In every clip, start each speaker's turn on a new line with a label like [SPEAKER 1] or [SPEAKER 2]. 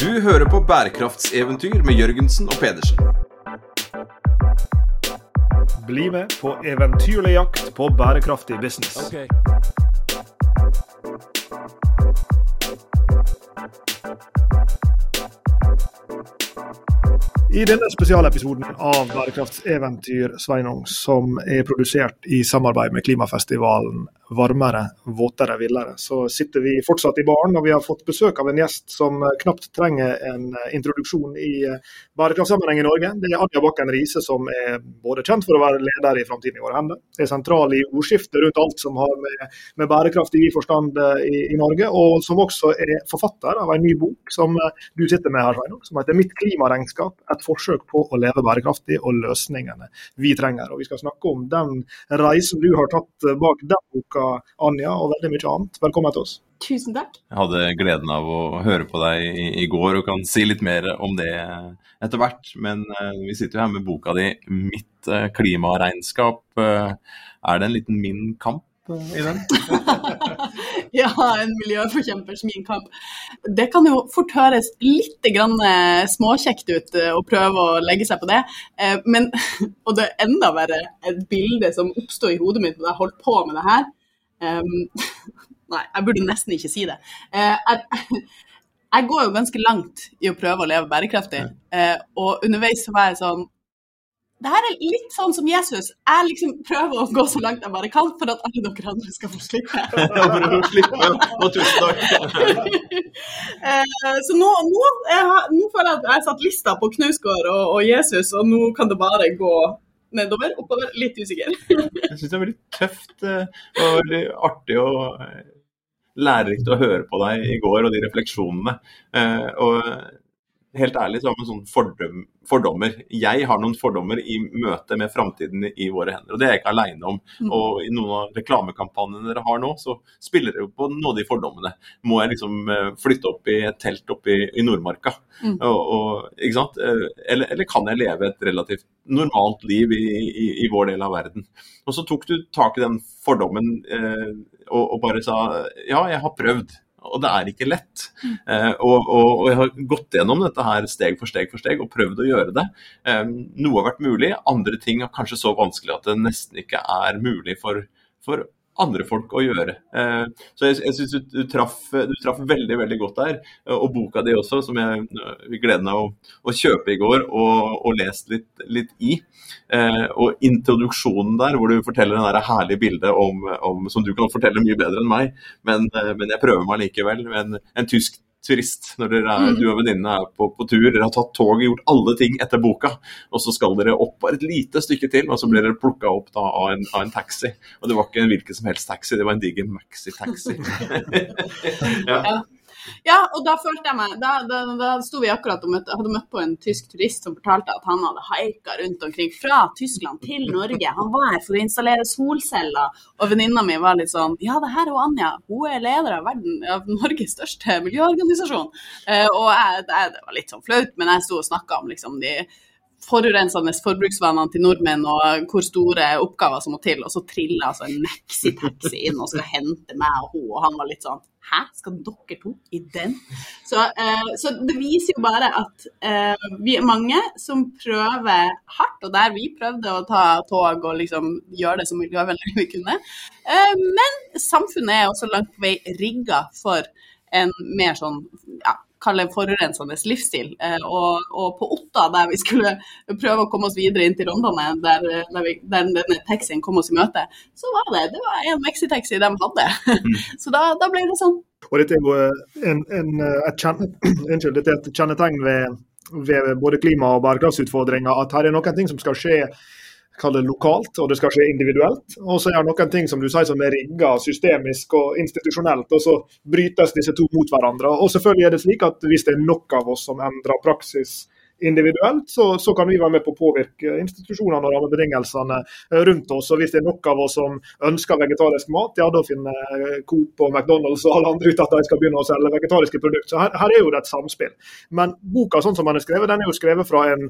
[SPEAKER 1] Du hører på bærekraftseventyr med Jørgensen og Pedersen.
[SPEAKER 2] Bli med på eventyrlig jakt på bærekraftig business. I denne spesialepisoden av Bærekraftseventyr Sveinung, som er produsert i samarbeid med klimafestivalen Varmere, våtere, villere, så sitter vi fortsatt i baren, og vi har fått besøk av en gjest som knapt trenger en introduksjon i bærekraftsammenheng i Norge. Det er Anja Bakken Riise, som er både kjent for å være leder i Framtiden i våre hender, er sentral i ordskiftet rundt alt som har med, med bærekraft i forstand i, i, Norge, og som også er forfatter av en ny bok som du sitter med her, Sveinung, som heter 'Mitt klimaregnskap'. Et forsøk på å leve bærekraftig og løsningene vi trenger. Og Vi skal snakke om den reisen du har tatt bak den boka, Anja, og veldig mye annet. Velkommen til oss.
[SPEAKER 3] Tusen takk.
[SPEAKER 1] Jeg hadde gleden av å høre på deg i, i går og kan si litt mer om det etter hvert. Men uh, vi sitter jo her med boka di 'Mitt uh, klimaregnskap'. Uh, er det en liten min kamp i den?
[SPEAKER 3] ja, en miljøforkjempers min kamp. Det kan jo fort høres litt grann småkjekt ut å prøve å legge seg på det. Men, og det er enda verre et bilde som oppsto i hodet mitt da jeg holdt på med det her. nei, jeg burde nesten ikke si det. Jeg, jeg går jo ganske langt i å prøve å leve bærekraftig, og underveis så var jeg sånn det her er litt sånn som Jesus. Jeg liksom prøver å gå så langt jeg bare kan for at alle dere andre skal få slippe.
[SPEAKER 1] slippe, og tusen takk.
[SPEAKER 3] så nå, nå, jeg, nå føler jeg at jeg har satt lista på Knausgård og, og, Jesus, og nå kan det bare gå nedover, oppover. Litt usikker.
[SPEAKER 1] jeg syns det er veldig tøft og veldig artig og lærerikt å høre på deg i går og de refleksjonene. og helt ærlig så har man sånne fordom, fordommer. Jeg har noen fordommer i møte med framtiden i våre hender, og det er jeg ikke aleine om. Mm. Og i noen av reklamekampanjene dere har nå, så spiller dere jo på noen av de fordommene. Må jeg liksom eh, flytte opp i et telt oppe i, i Nordmarka? Mm. Og, og, ikke sant? Eh, eller, eller, kan jeg leve et relativt normalt liv i, i, i, vår del av verden? Og så tok du tak i den fordommen eh, og, og bare sa ja, jeg har prøvd og det er ikke lett. Eh, og, og, og, jeg har gått gjennom dette her steg for steg for steg og prøvd å gjøre det. Eh, noe har vært mulig, andre ting er kanskje så vanskelig at det nesten ikke er mulig for, for andre folk å gjøre. Eh, så jeg, jeg syns du, du, du, traff, veldig veldig godt der. Og boka di også, som jeg fikk gleden av å, å, kjøpe i går og, og lest litt, litt i. Eh, og introduksjonen der, hvor du forteller det herlige bildet om, om, som du kan fortelle mye bedre enn meg, men, eh, men jeg prøver meg likevel. En, en tysk turist når er, mm. du og venninnene er på, på, tur. Dere har tatt toget, gjort alle ting etter boka, og så skal dere opp bare et lite stykke til, og så blir dere plukka opp da, av, en, av, en, taxi. Og det var ikke en hvilken som helst taxi, det var en diger maxi-taxi.
[SPEAKER 3] ja. Ja, og da følte jeg meg Da, da, da sto vi akkurat og møtte, hadde møtt på en tysk turist som fortalte at han hadde haika rundt omkring fra Tyskland til Norge. Han var her for å installere solceller, og venninna mi var litt sånn Ja, det her er Anja. Hun er leder av, verden, av Norges største miljøorganisasjon. Uh, og jeg, det, det, var litt sånn flaut, men jeg sto og snakka om liksom de forurensende forbruksvanene til nordmenn og hvor store oppgaver som må til, og så triller altså en maxitaxi inn og skal hente meg og hun, og han var litt sånn Hæ, skal dere to i den? Så, eh, så det viser jo bare at eh, vi er mange som prøver hardt, og der vi prøvde å ta tog og liksom gjøre det så miljøvennlig vi kunne. Eh, men samfunnet er også langt på vei rigga for en mer sånn ja, kalle forurensende livsstil. Eh, og, og, på Otta, der vi skulle prøve å komme oss videre inn til Rondane, der, der, vi, der denne taxien kom oss i møte, så var det det var en Mexitaxi de hadde. Mm. så da, da, ble det sånn.
[SPEAKER 2] Og dette er jo en, en, dette er et kjennetegn ved, ved både klima- og bærekraftsutfordringer at her er noen ting som skal skje kall det lokalt, og det skal skje individuelt. Og så er det noen ting som du sier som er rigga systemisk og institusjonelt, og så brytes disse to mot hverandre. Og selvfølgelig er det slik at hvis det er nok av oss som endrer praksis individuelt, så, så, kan vi være med på å påvirke institusjonene og rammebetingelsene rundt oss. og Hvis det er nok av oss som ønsker vegetarisk mat, ja da finner Coop og McDonald's og alle andre ut at de skal begynne å selge vegetariske produkter. Så her, her, er jo det et samspill. Men boka sånn som den er skrevet, den er jo skrevet fra en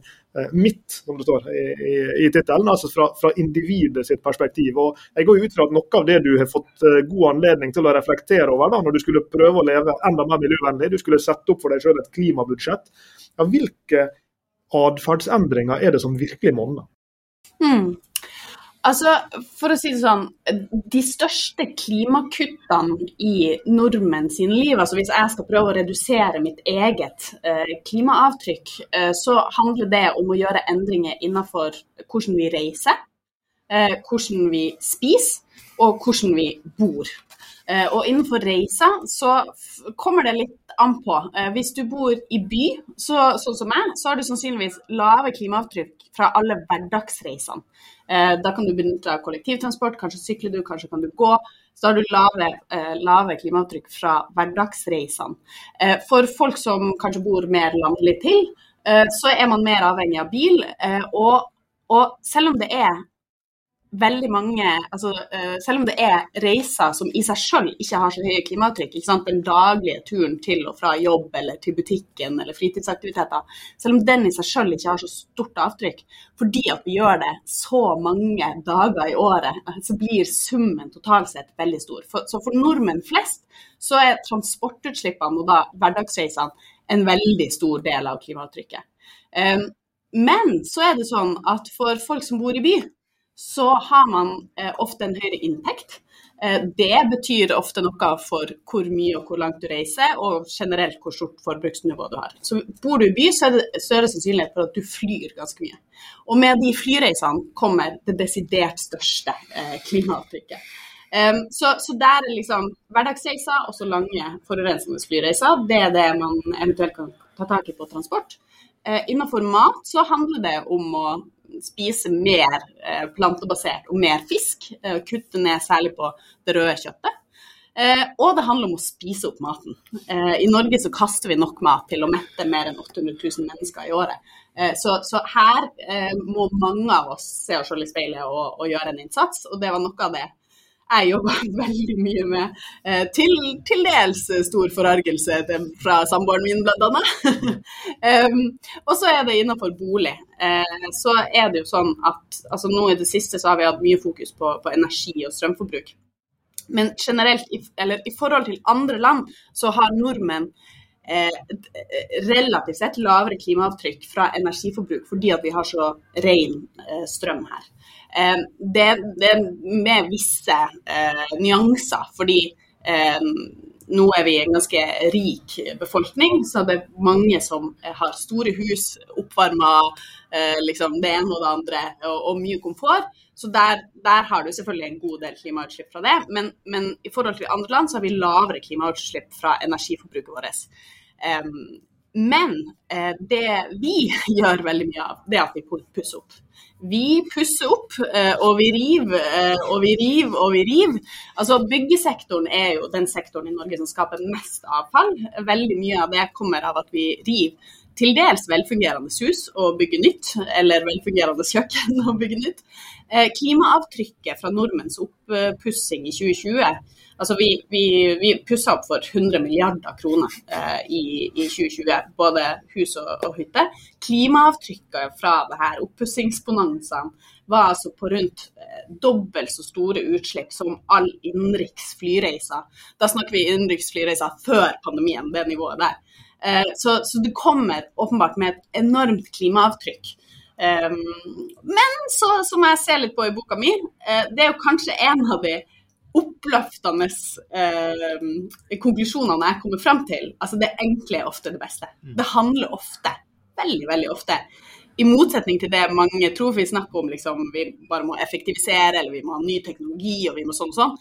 [SPEAKER 2] mitt, midt, som det står i, i, i tittelen, altså fra, fra individet sitt perspektiv. Og Jeg går ut fra at noe av det du har fått uh, god anledning til å reflektere over da, når du skulle prøve å leve enda mer miljøvennlig, du skulle sette opp for deg selv et klimabudsjett. Ja, hvilke atferdsendringer er det som virkelig monner?
[SPEAKER 3] Hmm. Altså, for å si det sånn, De største klimakuttene i nordmenn sine liv, altså hvis jeg skal prøve å redusere mitt eget eh, klimaavtrykk, eh, så handler det om å gjøre endringer innenfor hvordan vi reiser, eh, hvordan vi spiser og hvordan vi bor. Eh, og innenfor reiser så kommer det litt an på. Eh, hvis du bor i by, så, sånn som meg, så har du sannsynligvis lave klimaavtrykk fra alle hverdagsreisene. Eh, da kan du benytte kollektivtransport, kanskje sykler du, kanskje kan du gå. Så har du lave, lave klimaavtrykk fra hverdagsreisene. For folk som kanskje bor mer landlig til, så er man mer avhengig av bil. Og, og selv om det er veldig mange altså, uh, Selv om det er reiser som i seg selv ikke har så høye klimaavtrykk, den daglige turen til og fra jobb eller til butikken eller fritidsaktiviteter, selv om den i seg selv ikke har så stort avtrykk, fordi at vi gjør det så mange dager i året, så blir summen totalt sett veldig stor. For, så for nordmenn flest så er transportutslippene og da hverdagsreisene en veldig stor del av klimaavtrykket. Um, men så er det sånn at for folk som bor i by, så har man eh, ofte en høyere inntekt. Eh, det betyr ofte noe for hvor mye og hvor langt du reiser, og generelt hvor stort forbruksnivå du har. Så Bor du i by, så er det større sannsynlighet for at du flyr ganske mye. Og med de flyreisene kommer det desidert største eh, klimaavtrykket. Så, så, der er liksom hverdagsreiser og så lange forurensende flyreiser, det er det man eventuelt kan ta tak i på transport. Innenfor mat så handler det om å spise mer eh, plantebasert og mer fisk. Eh, kutte ned særlig på det røde kjøttet. Eh, og det handler om å spise opp maten. I Norge så kaster vi nok mat til å mette mer enn 800 000 mennesker i året. Så, så her må mange av oss se oss selv i speilet og, og gjøre en innsats. Og det var noe av det jeg jobba veldig mye med. Eh, til, til dels stor forargelse fra samboeren min, bl.a. um, og så er det innenfor bolig. Uh, så er det jo sånn at altså nå i det siste så har vi hatt mye fokus på, på energi og strømforbruk. Men generelt, eller i forhold til andre land, så har nordmenn eh, relativt sett lavere klimaavtrykk fra energiforbruk fordi at vi har så ren eh, strøm her. Det, det, er med visse eh, nyanser, fordi nå er vi en ganske rik befolkning, så det er mange som har store hus, oppvarma eh, liksom det ene og det andre, og, og mye komfort. Så der, der, har du selvfølgelig en god del klimautslipp fra det. Men, men, i forhold til andre land så har vi lavere klimautslipp fra energiforbruket vårt. Um, men eh, det vi gjør veldig mye av, det er at vi pusser opp. Vi pusser opp, eh, og vi river eh, og vi river og vi river. Altså Byggesektoren er jo den sektoren i Norge som skaper mest avfall. Veldig mye av det kommer av at vi river til dels velfungerende hus og bygge nytt, eller velfungerende kjøkken og bygge nytt. Eh, klimaavtrykket fra nordmenns oppussing i 2020 Altså vi, vi, vi pussa opp for 100 milliarder kroner eh, i, i, 2020, både hus og, og hytte. Klimaavtrykket fra det oppussingsbonanzaen var altså på rundt eh, dobbelt så store utslipp som all innenriks flyreiser. Da snakker vi innenriks flyreiser før pandemien, det nivået der. Eh, så, så det kommer åpenbart med et enormt klimaavtrykk. Um, men så, som jeg ser litt på i boka mi, uh, det er jo kanskje en av de oppløftende eh, konklusjonene jeg kommer frem til. Altså det enkle er ofte det beste. Mm. Det handler ofte, veldig, veldig ofte, i motsetning til det mange tror vi snakker om, liksom, vi bare må effektivisere, eller vi må ha ny teknologi, og vi må sånn og sånn.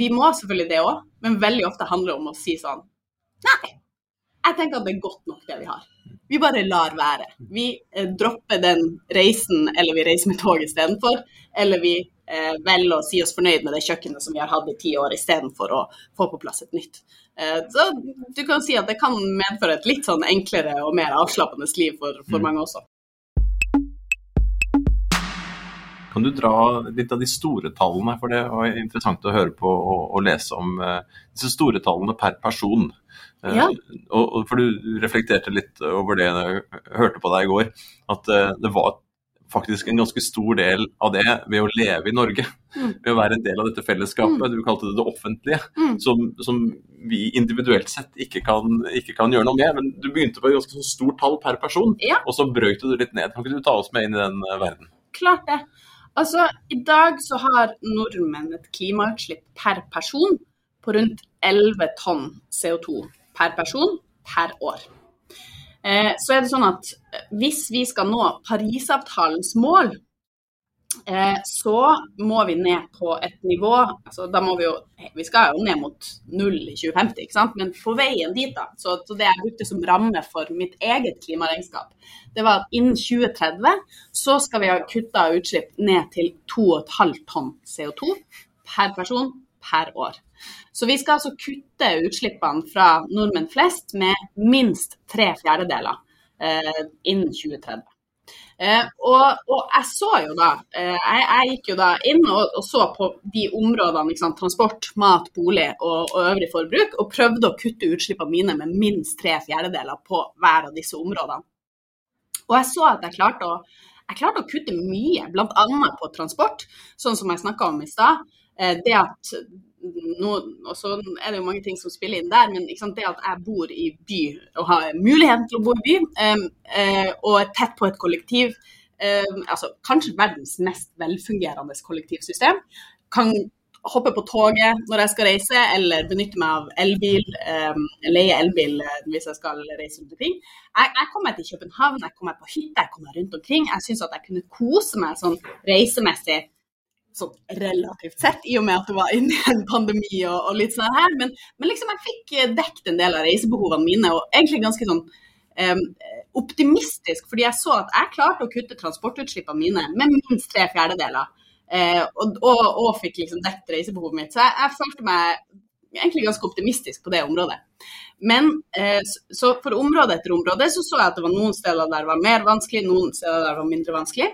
[SPEAKER 3] Vi må selvfølgelig det òg, men veldig ofte handler det om å si sånn Nei, Jeg tenker at det er godt nok det vi har. Vi bare lar være. Vi eh, dropper den reisen, eller vi reiser med tog istedenfor. Eller vi eh, velger å si oss fornøyd med det kjøkkenet som vi har hatt i ti år, istedenfor å få på plass et nytt. Eh, så du kan si at det kan medføre et litt sånn enklere og mer avslappende liv for, for mm. mange også.
[SPEAKER 1] Kan du dra litt av de store tallene, for det var interessant å høre på og, og lese om uh, disse store tallene per person. Uh, ja. og, for du reflekterte litt over det jeg hørte på deg i går, at uh, det var faktisk en ganske stor del av det ved å leve i Norge. Mm. Ved å være en del av dette fellesskapet, mm. du kalte det det offentlige, mm. som, som, vi individuelt sett ikke kan, ikke kan, gjøre noe med. Men du begynte på et ganske sånn stort tall per person, ja. og så brøyt du litt ned. Kan ikke du ta oss med inn i den verden?
[SPEAKER 3] Klart det. Altså, I dag så har nordmenn et klimautslipp per person på rundt 11 tonn CO2 per person per år. Eh, så er det sånn at hvis vi skal nå Parisavtalens mål, Eh, så må vi ned på et nivå altså da må Vi jo, vi skal jo ned mot null i 2050, ikke sant? men på veien dit, da, så, så det jeg brukte som ramme for mitt eget klimaregnskap, det var at innen 2030 så skal vi ha kutta utslipp ned til 2,5 tonn CO2 per person per år. Så vi skal altså kutte utslippene fra nordmenn flest med minst tre fjerdedeler eh, innen 2030. Eh, og, og, jeg så jo da eh, jeg, jeg, gikk jo da inn og, og så på de områdene sant, transport, mat, bolig og, og, øvrig forbruk, og prøvde å kutte utslippene mine med minst tre fjerdedeler på hver av disse områdene. Og jeg så at jeg klarte å, jeg klarte å kutte mye, bl.a. på transport, sånn som jeg snakka om i stad. Eh, det at nå, og så er det jo mange ting som spiller inn der, men det at jeg bor i by og har muligheten til å bo i by, um, uh, og er tett på et kollektiv, um, altså kanskje verdens mest velfungerende kollektivsystem, kan hoppe på toget når jeg skal reise, eller benytte meg av elbil, um, leie elbil uh, hvis jeg skal reise rundt omkring. Jeg, jeg kommer til København, jeg kommer på hytte, jeg kommer rundt omkring. Jeg syns at jeg kunne kose meg sånn reisemessig sånn relativt sett, i og med at det var inni en pandemi og, og litt sånn her. Men, men, liksom jeg fikk eh, dekket en del av reisebehovene mine, og egentlig ganske sånn um, optimistisk, fordi jeg så at jeg klarte å kutte transportutslippene mine med minst tre fjerdedeler. Uh, og, og, og, fikk liksom dekket reisebehovet mitt. Så jeg, jeg, følte meg egentlig ganske optimistisk på det området. Men uh, så for område etter område så så jeg at det var noen steder der det var mer vanskelig, noen steder der det var mindre vanskelig.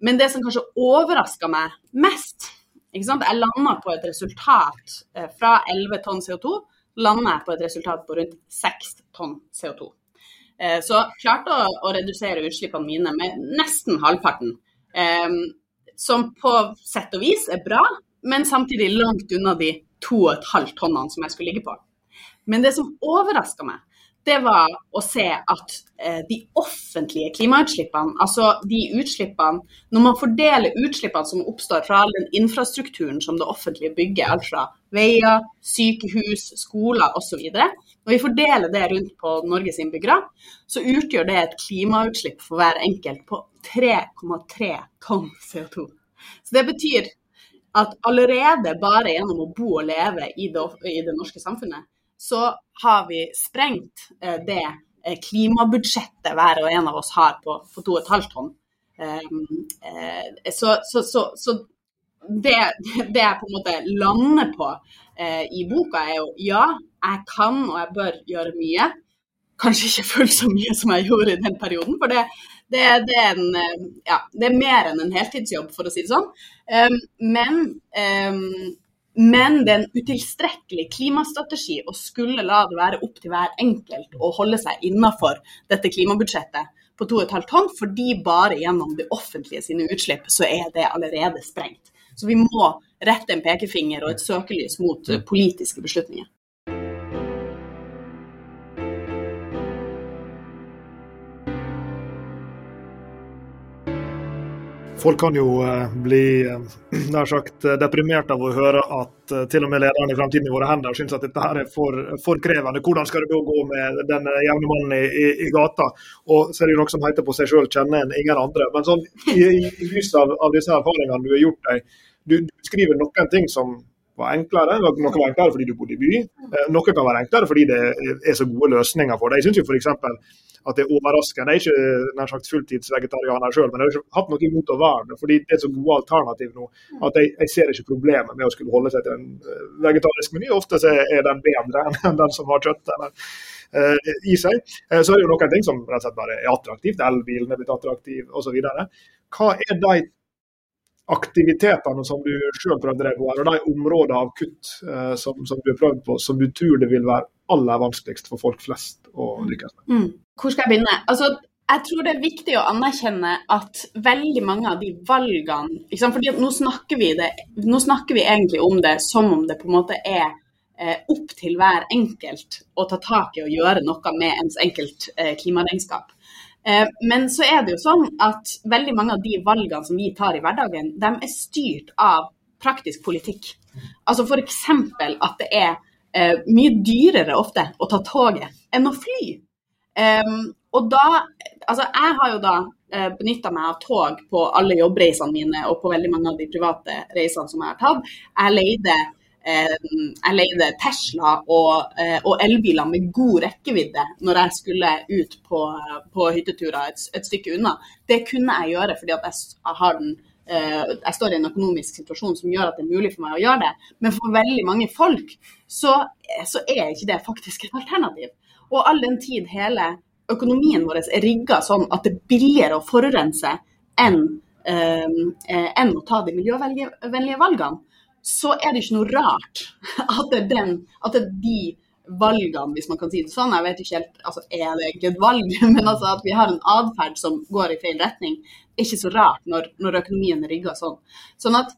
[SPEAKER 3] Men det som kanskje overraska meg mest Jeg landa på et resultat eh, fra 11 tonn CO2 landa jeg på et resultat på rundt 6 tonn CO2. Eh, så klarte å, å redusere utslippene mine med nesten halvparten. Eh, som på sett og vis er bra, men samtidig langt unna de 2,5 tonnene som jeg skulle ligge på. Men det som overraska meg, det var å se at eh, de offentlige klimautslippene, altså de utslippene Når man fordeler utslippene som oppstår fra all den infrastrukturen som det offentlige bygger, alt fra veier, sykehus, skoler osv. Når vi fordeler det rundt på Norges innbyggere, så utgjør det et klimautslipp for hver enkelt på 3,3 tonn CO2. Så det betyr at allerede bare gjennom å bo og leve i det, i det norske samfunnet, så har vi sprengt eh, det eh, klimabudsjettet hver og en av oss har på, på 2,5 tonn. Eh, så, så, så, så det, det, jeg på en måte lander på i boka, er jo ja, jeg kan og jeg bør gjøre mye. Kanskje ikke fullt så mye som jeg gjorde i den perioden, for det, det, det, er, en, ja, det er, mer enn en heltidsjobb, for å si det sånn. Men men det er en utilstrekkelig klimastrategi å skulle la det være opp til hver enkelt å holde seg innafor dette klimabudsjettet på 2,5 tonn, fordi bare gjennom det offentlige sine utslipp så er det allerede sprengt. Så vi må rette en pekefinger og et søkelys mot politiske beslutninger.
[SPEAKER 2] Folk kan jo eh, bli eh, nær sagt eh, deprimert av å høre at til og med lederen i Fremtiden i våre hender syns at dette her er for, for, krevende. Hvordan skal det da gå med den jevne mannen i, i, i, gata? Og så er det jo noe som heter på seg sjøl 'kjenne en ingen andre'. Men sånn, i, i lys av, av, disse erfaringene du har gjort deg, du, du skriver noen ting som var enklere. Noe var enklere fordi du bodde i by. Noe kan være enklere fordi det er så gode løsninger for det. Jeg syns f.eks. at det er overraskende. Jeg er ikke sagt fulltidsvegetarianer sjøl, men jeg har ikke hatt noe imot å være det. Fordi det er så gode alternativ nå at jeg, jeg ser ikke problemet med å skulle holde seg til en eh, vegetarisk meny. Ofte er den bedre enn den som har kjøtt. eller uh, i seg. Uh, så er det noen ting som rett og slett bare er attraktivt. Elbilen er blitt attraktiv osv. Hva er de aktivitetene som du sjøl prøvde deg på, og de områdene av kutt som, som, du har prøvd på, som du tror det vil være aller vanskeligst for folk flest å lykkes med?
[SPEAKER 3] Mm. Hvor skal jeg begynne? Altså, jeg tror det er viktig å anerkjenne at veldig mange av de valgene fordi nå snakker, vi det, nå snakker vi egentlig om det som om det på en måte er eh, opp til hver enkelt å ta tak i og gjøre noe med ens enkelt eh, klimaregnskap. Eh, men så er det jo sånn at veldig mange av de valgene som vi tar i hverdagen, de er styrt av praktisk politikk. Altså F.eks. at det er eh, mye dyrere ofte å ta toget enn å fly. Um, og da, altså Jeg har jo da uh, benytta meg av tog på alle jobbreisene mine og på veldig mange av de private reisene som jeg har tatt. Jeg leide Eh, jeg leide Tesla og, eh, og, elbiler med god rekkevidde når jeg skulle ut på, på hytteturer et, et, stykke unna. Det kunne jeg gjøre fordi at jeg, har den, eh, jeg står i en økonomisk situasjon som gjør at det er mulig for meg å gjøre det. Men for veldig mange folk så, så er ikke det faktisk et alternativ. Og all den tid hele økonomien vår er rigga sånn at det er billigere å forurense enn, enn å ta de miljøvennlige valgene så er det ikke noe rart at det er, den, at det er de valgene, hvis man kan si det sånn. Jeg vet ikke helt, altså Er det egentlig et valg? Men altså at vi har en atferd som går i feil retning, er ikke så rart når, når økonomien er rigga sånn. sånn at,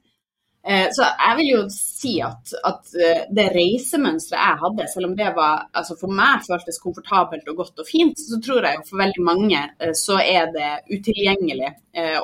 [SPEAKER 3] eh, så jeg vil jo si at, at eh, det reisemønsteret jeg hadde, selv om det var, altså for meg føltes komfortabelt og godt og fint, så tror jeg jo for veldig mange eh, så er det utilgjengelig.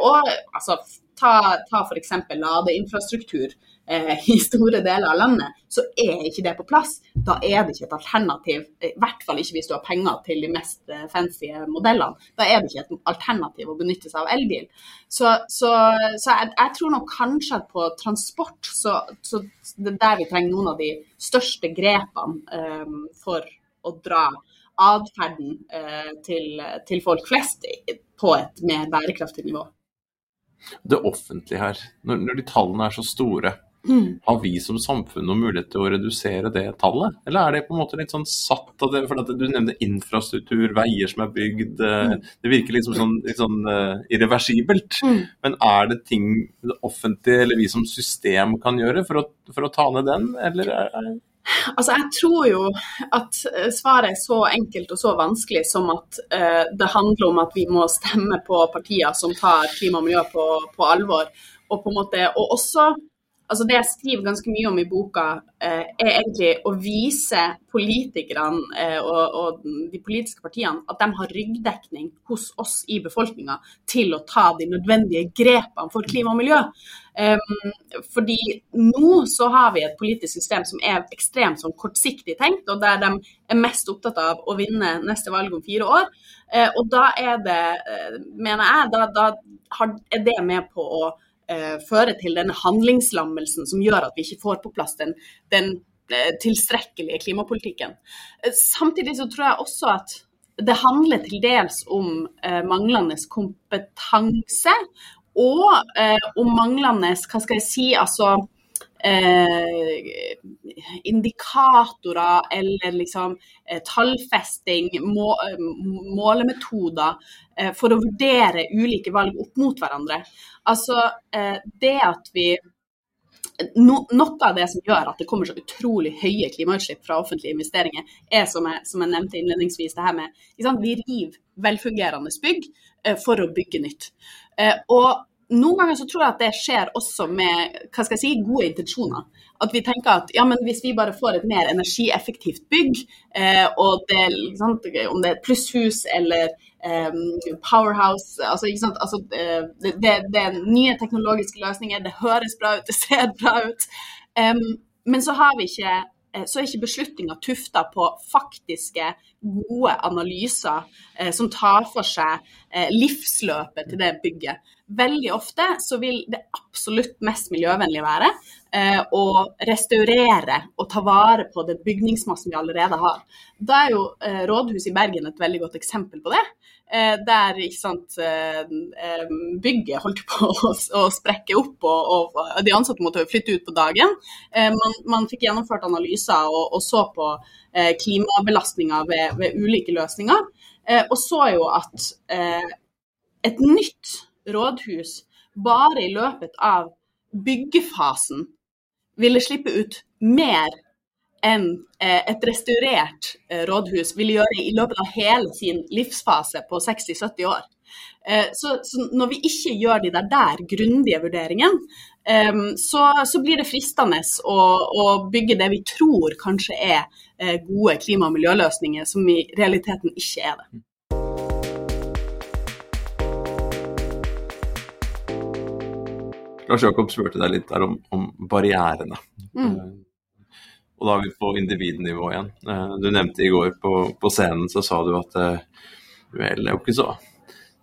[SPEAKER 3] Og altså, ta, ta f.eks. ladeinfrastruktur i store deler av landet, så er ikke det på plass. Da er det ikke et alternativ, i hvert fall ikke hvis du har penger til de mest eh, fancy modellene. Da er det ikke et alternativ å benytte seg av elbil. Så, så, så jeg, jeg, tror nok kanskje at på transport så, så det er der vi trenger noen av de største grepene eh, for å dra atferden eh, til, til folk flest på et mer bærekraftig nivå.
[SPEAKER 1] Det offentlige her, når, når de tallene er så store, Mm. Har vi som samfunn noen mulighet til å redusere det tallet? Eller er det på en måte litt sånn satt av det, for Du nevner infrastruktur, veier som er bygd. Eh, mm. Det virker liksom sånn, litt sånn uh, irreversibelt. Mm. Men er det ting det offentlige eller vi som system kan gjøre for å, for å ta ned den, eller er,
[SPEAKER 3] Altså, jeg tror jo at eh, svaret er så enkelt og så vanskelig som at uh, det handler om at vi må stemme på partier som tar klima og miljø på, på alvor. Og, på en måte, og også altså Det jeg skriver ganske mye om i boka, eh, er egentlig å vise politikerne eh, og, og, de politiske partiene at de har ryggdekning hos oss i befolkninga til å ta de nødvendige grepene for klima og miljø. Um, fordi nå så har vi et politisk system som er ekstremt sånn kortsiktig tenkt, og der de er mest opptatt av å vinne neste valg om fire år. Eh, og da er det, uh, mener jeg, da, da er det med på å eh, føre til denne handlingslammelsen som gjør at vi ikke får på plass den, den eh, tilstrekkelige klimapolitikken. Eh, samtidig så tror jeg også at det handler til dels om eh, manglende kompetanse og eh, om manglende, hva skal jeg si, altså eh, indikatorer eller liksom eh, tallfesting, må, eh, målemetoder, eh, for å vurdere ulike valg opp mot hverandre. Altså eh, det at vi no, noe av det som gjør at det kommer så utrolig høye klimautslipp fra offentlige investeringer, er som jeg, som jeg nevnte innledningsvis, det her med Vi river velfungerende bygg eh, for å bygge nytt. og noen ganger så tror jeg at det skjer også med hva skal jeg si, gode intensjoner. At vi tenker at ja, men hvis vi bare får et mer energieffektivt bygg, eh, og det, sant, om det er plusshus eller eh, powerhouse altså, altså eh, det, det, det, er nye teknologiske løsninger, det høres bra ut, det ser bra ut. Um, men så har vi ikke eh, så er ikke beslutninga tufta på faktiske, gode analyser eh, som tar for seg eh, livsløpet til det bygget. Veldig ofte så vil det absolutt mest miljøvennlige være eh, å restaurere og ta vare på den bygningsmassen vi allerede har. Da er jo eh, rådhuset i Bergen et veldig godt eksempel på det. Eh, der ikke sant, eh, eh, bygget holdt på å, sprekke opp, og, og, de ansatte måtte flytte ut på dagen. Man, man, fikk gjennomført analyser og, og så på klimabelastninga ved, ved, ulike løsninger, og så jo at et nytt rådhus bare i løpet av byggefasen ville slippe ut mer enn eh, et restaurert eh, rådhus ville gjøre i løpet av hele sin livsfase på 60-70 år. Eh, så, så, når vi ikke gjør de der, der grundige vurderingene, så, så, blir det fristende å, å, bygge det vi tror kanskje er gode klima- og miljøløsninger, som i realiteten ikke er det.
[SPEAKER 1] Lars Jakob spurte deg litt der om, om barrierene. Mm. Og da er vi på individnivå igjen. Uh, du nevnte i går på, på, scenen, så sa du at uh, vel, det er jo ikke så,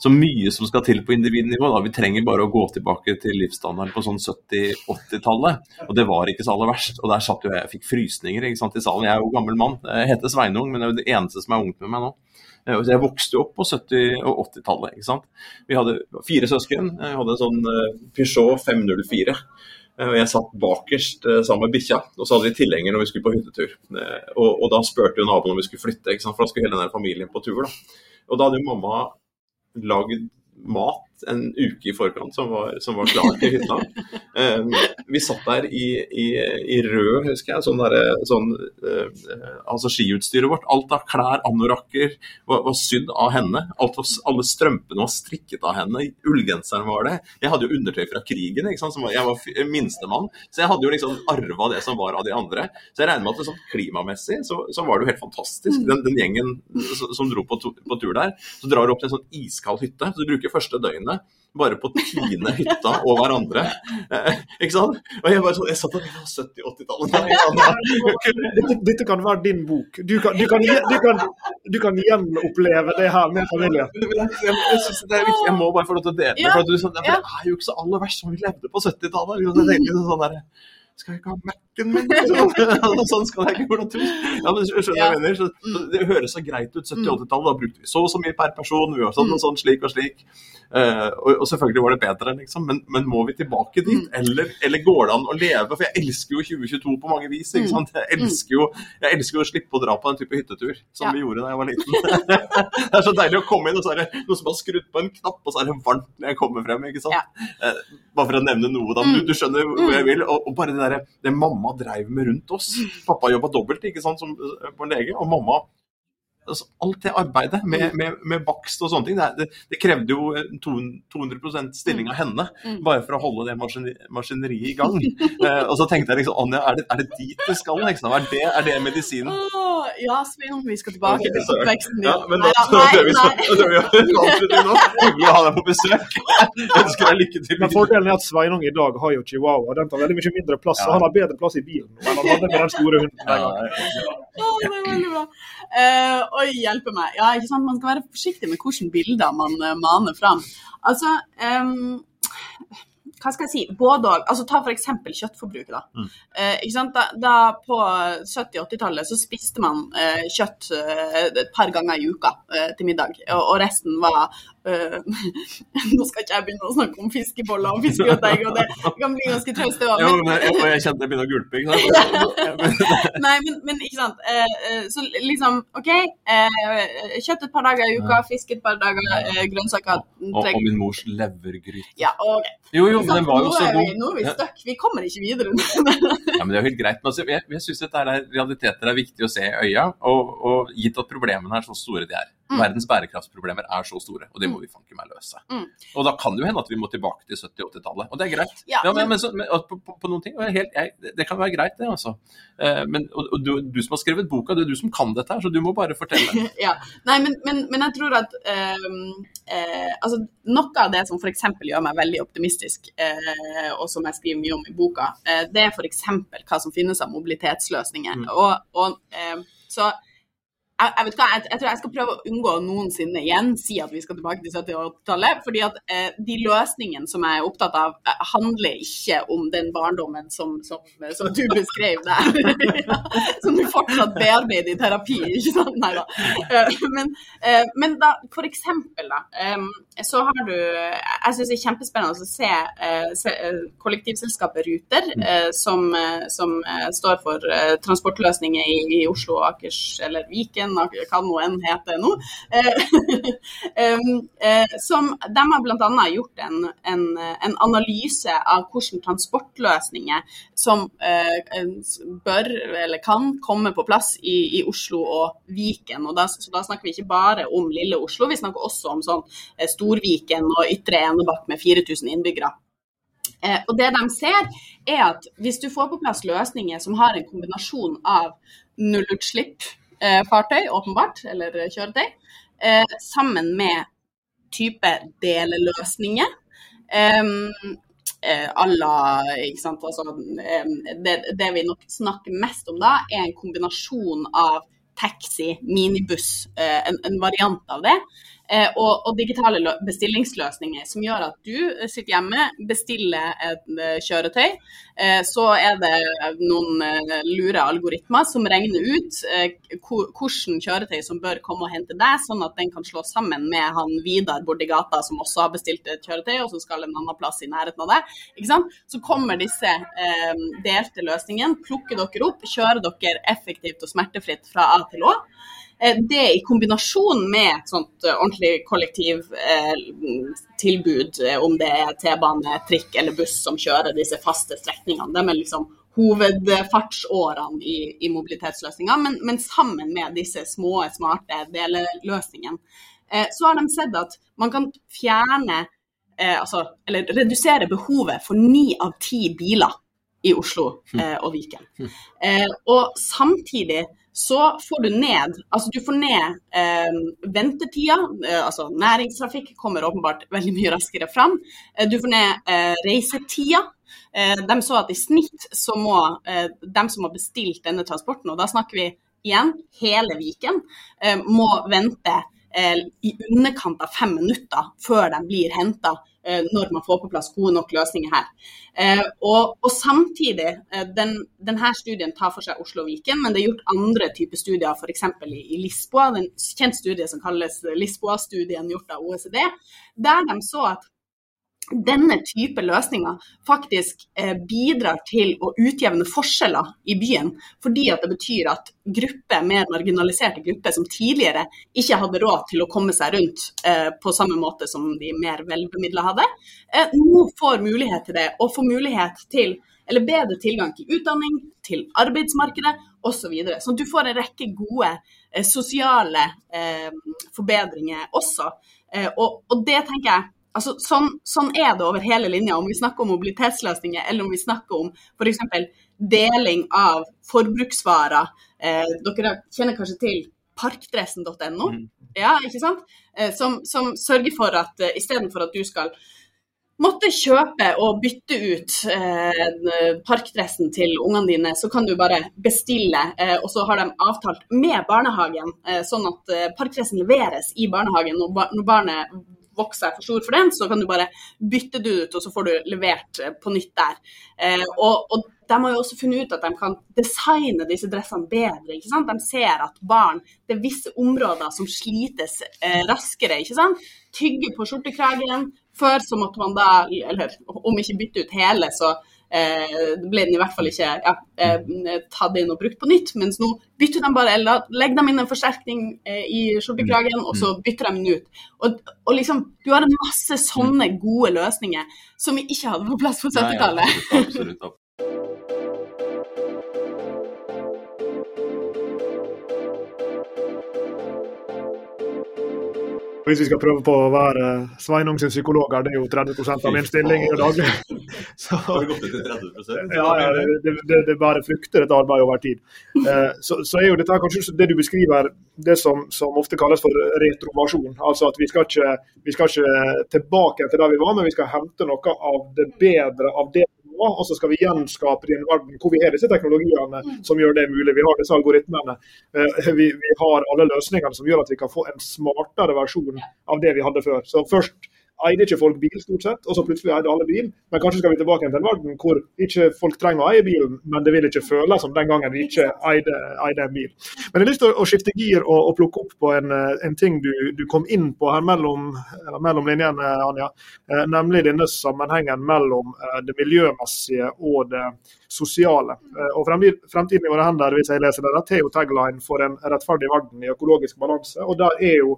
[SPEAKER 1] så mye som skal til på individnivå. Da. Vi trenger bare å gå tilbake til livsstandarden på sånn 70-80-tallet. Og det var ikke så aller verst. Og der satt jo jeg, jeg fikk frysninger sant, i salen. Jeg er jo gammel mann. Jeg heter Sveinung, men det er jo det eneste som er ungt med meg nå. Eh, jeg vokste jo opp på 70- og 80-tallet. ikke sant? Vi hadde fire søsken. Jeg hadde en sånn eh, Peugeot 504. Eh, og Jeg satt bakerst sammen med bikkja, og så hadde vi tilhenger når vi skulle på hyttetur. Og, og da spurte jo naboen om vi skulle flytte, for da skulle hele denne familien på tur. da. Og da hadde jo mamma lagd mat en uke i forkant som var, som var klar til hytta. Um, vi satt der i, i, i rød, husker jeg, sånn, der, sånn uh, altså skiutstyret vårt. Alt av klær, anorakker, var, var sydd av henne. Var, alle strømpene var strikket av henne. Ullgenseren var det. Jeg hadde jo undertøy fra krigen? Var, jeg var minstemann. Så jeg hadde jo liksom arva det som var av de andre. Så jeg regner med at det sånn klimamessig så, så var det jo helt fantastisk. Den, den gjengen som dro på, på, tur der, så drar du opp til en sånn iskald hytte. så du bruker første døgnet bare på tine hytta og hverandre. Eh, ikke sant? Og jeg bare sånn, jeg satt på 70-80-tallet.
[SPEAKER 2] Dette, dette, kan være din bok. Du kan, du, kan, du, kan, du kan, gjenoppleve det her med familien.
[SPEAKER 1] Jeg, jeg, jeg, det er jeg må bare få lov til å dele det. For, for, det er jo ikke så aller verst som vi levde på 70-tallet. Sånn skal jeg ikke ha Mac-en min? Altså, sånn skal jeg ikke hvordan tro. Ja, men skjønner jeg mener. Så, det høres så greit ut. 70-80-tallet, da brukte vi så og så mye per person. Vi var sånn og sånn, slik og slik. Uh, og, og, selvfølgelig var det bedre, liksom. Men, men må vi tilbake dit? Eller, eller, går det an å leve? For jeg elsker jo 2022 på mange vis. ikke sant? Jeg elsker jo, jeg elsker jo å slippe å dra på den type hyttetur som ja. vi gjorde da jeg var liten. det er så deilig å komme inn, og så er det noen som har skrudd på en knapp, og så er det varmt når jeg kommer frem. ikke sant? Ja. Uh, bare for å nevne noe, da. Du, du skjønner hvor jeg vil. Og, og bare det der, det mamma dreiv med rundt oss. Pappa jobba dobbelt ikke sant, som, på en lege, og mamma altså, alt det arbeidet med, mm. med, med, bakst og sånne ting, det, det, det krevde jo 200 stilling av henne mm. bare for å holde det maskineriet i gang. eh, og så tenkte jeg liksom Anja, er det, er det dit det skal? Liksom? Er, det, er det medisinen?
[SPEAKER 3] Oh, ja, Svein, vi skal tilbake til oppveksten din.
[SPEAKER 1] Ja, men da tror vi skal nå. Hyggelig å ha deg på besøk. Jeg ønsker deg lykke til.
[SPEAKER 2] Men Fordelen er at Sveinung i dag har jo chihuahua. Den tar veldig mye mindre plass, ja. så han har bedre plass i bilen enn han hadde med den store hunden. Ja, ja,
[SPEAKER 3] oh, det er veldig bra. Uh, Oi, hjelpe meg. Ja, ikke sant? Man skal være forsiktig med hvilke bilder man uh, maner fram. Altså, um, hva skal jeg si, både og. Altså, ta f.eks. kjøttforbruket. Da. Mm. Eh, da, da På 70-80-tallet så spiste man eh, kjøtt eh, et par ganger i uka eh, til middag, og, og resten var nå skal ikke jeg begynne å snakke om fiskeboller og fiskegrateng, og det kan bli ganske traust, Men...
[SPEAKER 1] Jo, Men... Jeg, jeg kjente jeg begynner å gulpe, ikke sant.
[SPEAKER 3] Nei, men, men, ikke sant. Uh, så liksom, OK. Kjøtt et par dager i uka, fisk et par dager, grønnsaker
[SPEAKER 1] og, og, min mors levergryte.
[SPEAKER 3] Ja, ok.
[SPEAKER 1] Jo, jo, men den var jo så god.
[SPEAKER 3] Nå er vi stuck. Vi kommer ikke videre.
[SPEAKER 1] ja, men Det er jo helt greit. Men altså, jeg, jeg syns realiteter er viktig å se i øya, og, og gitt at problemene er så store de er
[SPEAKER 4] Mm. Verdens bærekraftsproblemer er så store, og det må mm. vi fanke meg løse. Mm. Og da kan det jo hende at vi må tilbake til 70-80-tallet, og det er greit. Ja, men, ja, men, så, men på, på, på, noen ting, helt, jeg, Det kan være greit, det, altså. Eh, men, og, og du, du, som har skrevet boka, det er du som kan dette her, så du må bare fortelle.
[SPEAKER 3] ja, Nei, men, men, jeg tror at eh, eh, altså, Noe av det som f.eks. gjør meg veldig optimistisk, eh, og som jeg skriver mye om i boka, eh, det er f.eks. hva som finnes av mobilitetsløsninger. Mm. Og, og eh, så jeg, jeg, hva, jeg, jeg, tror jeg skal prøve å unngå noensinne igjen si at vi skal tilbake til 78-tallet, fordi at eh, de løsningene som jeg er opptatt av, eh, handler ikke om den barndommen som, som, som du beskrev der. ja, som du fortsatt bearbeider i terapi, ikke sant? Nei da. Eh, men, eh, men da, for eksempel, da. Eh, så har du Jeg syns det er kjempespennende å se, eh, se kollektivselskapet Ruter, mm. som, som står for transportløsninger i, i Oslo og Akers eller Viken Bergen, hva nå enn heter nå. Eh, eh, eh, som, de har bl.a. gjort en, en, en, analyse av hvordan transportløsninger som bør eller kan komme på plass i, i Oslo og Viken. Og da, så da snakker vi ikke bare om lille Oslo, vi snakker også om sånn Storviken og Ytre Enebakk med 4000 innbyggere. Eh, og det de ser, er at hvis du får på plass løsninger som har en kombinasjon av nullutslipp Eh, fartøy, åpenbart, eller eh, kjøretøy, eh, sammen med type deleløsninger. Alla, altså, det, det, vi nok snakker mest om da, er en kombinasjon av taxi, minibuss, en, en variant av det, Eh, og, og, digitale bestillingsløsninger som gjør at du eh, sitter hjemme, bestiller et eh, kjøretøy. Så er det noen lure algoritmer som regner ut hvordan kjøretøy som bør komme og hente deg, sånn at den kan slå sammen med han Vidar borti gata som også har bestilt et kjøretøy, og som skal en annen plass i nærheten av deg. Så kommer disse delte løsningene, plukker dere opp, kjører dere effektivt og smertefritt fra A til Å. Eh, det i kombinasjon med et sånt eh, ordentlig kollektivtilbud, eh, om det er T-bane, trikk eller buss som kjører disse faste strekningene, de er liksom hovedfartsårene i, i mobilitetsløsninga. Men, men, sammen med disse små, smarte deleløsningene, så har de sett at man kan fjerne, altså, eller redusere behovet for ni av ti biler i Oslo hm. og Viken. og samtidig så får du ned altså du får ned eh, ventetida. Eh, altså næringstrafikk kommer åpenbart veldig mye raskere fram. Eh, du får ned eh, reisetida. Eh, de så at i snitt så må eh, de som har bestilt denne transporten, og da snakker vi igjen hele Viken, eh, må vente i underkant av fem minutter før de blir henta Eh, når man får på plass gode nok løsninger her. Eh, og, og samtidig, eh, den, denne studien tar for seg Oslo og Viken, men det er gjort andre typer studier, f.eks. I, i Lisboa, en kjent studie som kalles Lisboa-studien gjort av OECD, der de så at denne type løsninger faktisk eh, bidrar til å utjevne forskjeller i byen. Fordi at det betyr at grupper, mer marginaliserte grupper som tidligere ikke hadde råd til å komme seg rundt eh, på samme måte som de mer velbemidla hadde, eh, nå får mulighet til det. Og får mulighet til eller bedre tilgang til utdanning, til arbeidsmarkedet osv. Så videre. sånn at du får en rekke gode eh, sosiale eh, forbedringer også. Eh, og, og, det tenker jeg Altså, sånn, sånn, er det over hele linja, om vi snakker om mobilitetsløsninger eller om vi snakker om f.eks. deling av forbruksvarer. Eh, dere kjenner kanskje til parkdressen.no, mm. ja, ikke sant? Eh, som, som, sørger for at eh, istedenfor at du skal måtte kjøpe og bytte ut eh, parkdressen til ungene dine, så kan du bare bestille, eh, og så har de avtalt med barnehagen, eh, sånn at eh, parkdressen leveres i barnehagen når, bar når barnet Vox er for stor for den, så kan du bare bytte det ut, og så får du levert eh, på nytt der. Eh, og, og de har jo også funnet ut at de kan designe disse dressene bedre. ikke sant? De ser at barn Det er visse områder som slites eh, raskere. ikke sant? Tygge på skjortekragen. Før så måtte man da, eller om ikke bytte ut hele, så Eh, ble den i hvert fall ikke ja, eh, tatt inn og brukt på nytt. Mens nå bytter de bare, eller legger de inn en forsterkning eh, i skjortekragen, og så bytter de den ut. Og, og liksom, du har en masse sånne gode løsninger som vi ikke hadde på plass på 70-tallet.
[SPEAKER 2] Hvis vi skal prøve på å være Sveinung sin psykolog, er det er jo 30% av min stilling i daglig.
[SPEAKER 1] Så, det gått ned til 30
[SPEAKER 2] Ja, ja det, det, det, bare frukter et arbeid over tid. Eh, så, så, er jo dette kanskje det du beskriver, det som, som ofte kalles for retrovasjon. Altså at vi skal, ikke, vi skal ikke tilbake til der vi var, men vi skal hente noe av det bedre av det og så skal vi gjenskape den verden hvor vi har disse teknologiene mm. som gjør det mulig. Vi har disse algoritmene. Eh, vi, vi har alle løsningene som gjør at vi kan få en smartere versjon av det vi hadde før. Så først eide ikke folk bil, stort sett, og så plutselig eide alle bil. Men kanskje skal vi tilbake til en verden hvor ikke folk trenger å eie bilen, men det vil ikke føles som den gangen vi ikke eide, eide en bil. Men jeg har lyst til å skifte gir og, og plukke opp på en, en ting du, du, kom inn på her mellom, mellom linjene, Anja. Eh, nemlig denne sammenhengen mellom eh, det miljømessige og det sosiale. Eh, og Fremtiden i våre hender, hvis jeg leser det, det er jo tagline for en rettferdig verden i økologisk balanse. og der er jo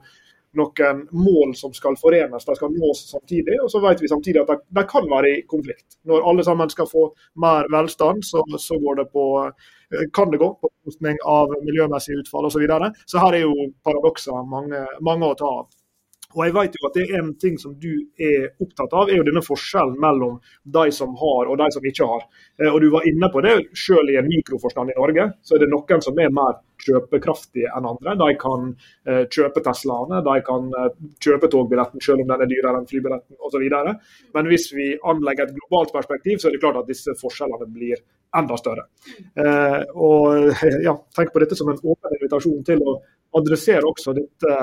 [SPEAKER 2] noen mål som skal forenes, de skal nås samtidig. Og så vet vi samtidig at de, kan være i konflikt. Når alle sammen skal få mer velstand, så, så det på, eh, kan det gå på bekostning av miljømessige utfall osv. Så, videre. så her er jo paradokser mange, mange å ta av. Og jeg vet jo at det er en ting som du er opptatt av, er jo denne forskjellen mellom de som har og de som ikke har. Eh, og Du var inne på det, selv i en mikroforstand i Norge, så er det noen som er mer kjøpekraftige enn andre. De kan eh, kjøpe Teslaene, de kan eh, kjøpe togbilletten selv om den er dyrere enn flybilletten osv. Men hvis vi anlegger et globalt perspektiv, så er det klart at disse forskjellene blir enda større. og ja, Tenk på dette som en åpen invitasjon til å adressere også dette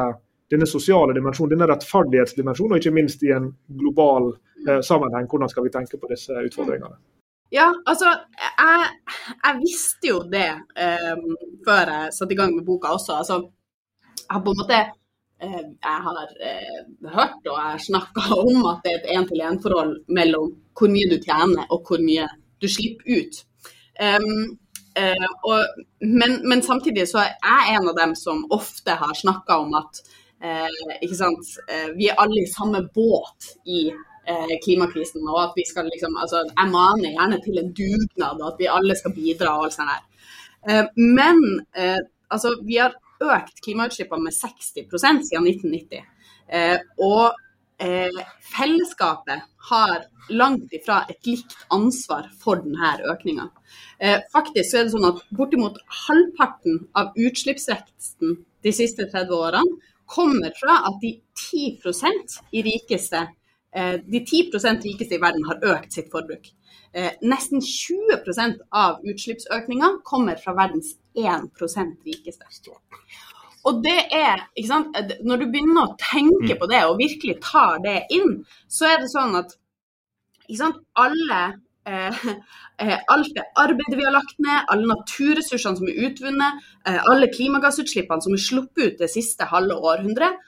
[SPEAKER 2] denne sosiale dimensjonen, denne rettferdighetsdimensjonen, og ikke minst i en global eh, sammenheng. Hvordan skal vi tenke på disse utfordringene?
[SPEAKER 3] Ja, altså, jeg, jeg visste jo det um, før jeg satte i gang med boka også. Altså, jeg har på en måte uh, jeg har uh, hørt og jeg snakka om at det er et én-til-én-forhold mellom hvor mye du tjener og hvor mye du slipper ut. Um, uh, og, men, men, samtidig så er jeg en av dem som ofte har snakka om at vi er alle i samme båt i klimakrisen. og at vi skal liksom, altså Jeg maner gjerne til en dugnad, og at vi alle skal bidra. og alt sånt der. Men altså, vi har økt klimautslippene med 60% siden 1990. og fellesskapet har langt ifra et likt ansvar for denne økninga. faktisk så er det sånn at bortimot halvparten av utslippsveksten de siste 30 årene kommer fra at de 10 i rikeste eh, de 10 rikeste i verden har økt sitt forbruk. Eh, nesten 20% av utslippsøkninga kommer fra verdens 1% rikeste. Og det er, ikke sant, Når du begynner å tenke mm. på det og virkelig tar det inn, så er det sånn at ikke sant, alle Eh, eh, alt det arbeidet vi har lagt ned, alle naturressursene som er utvunnet, eh, alle klimagassutslippene som er sluppet ut det siste halve århundret,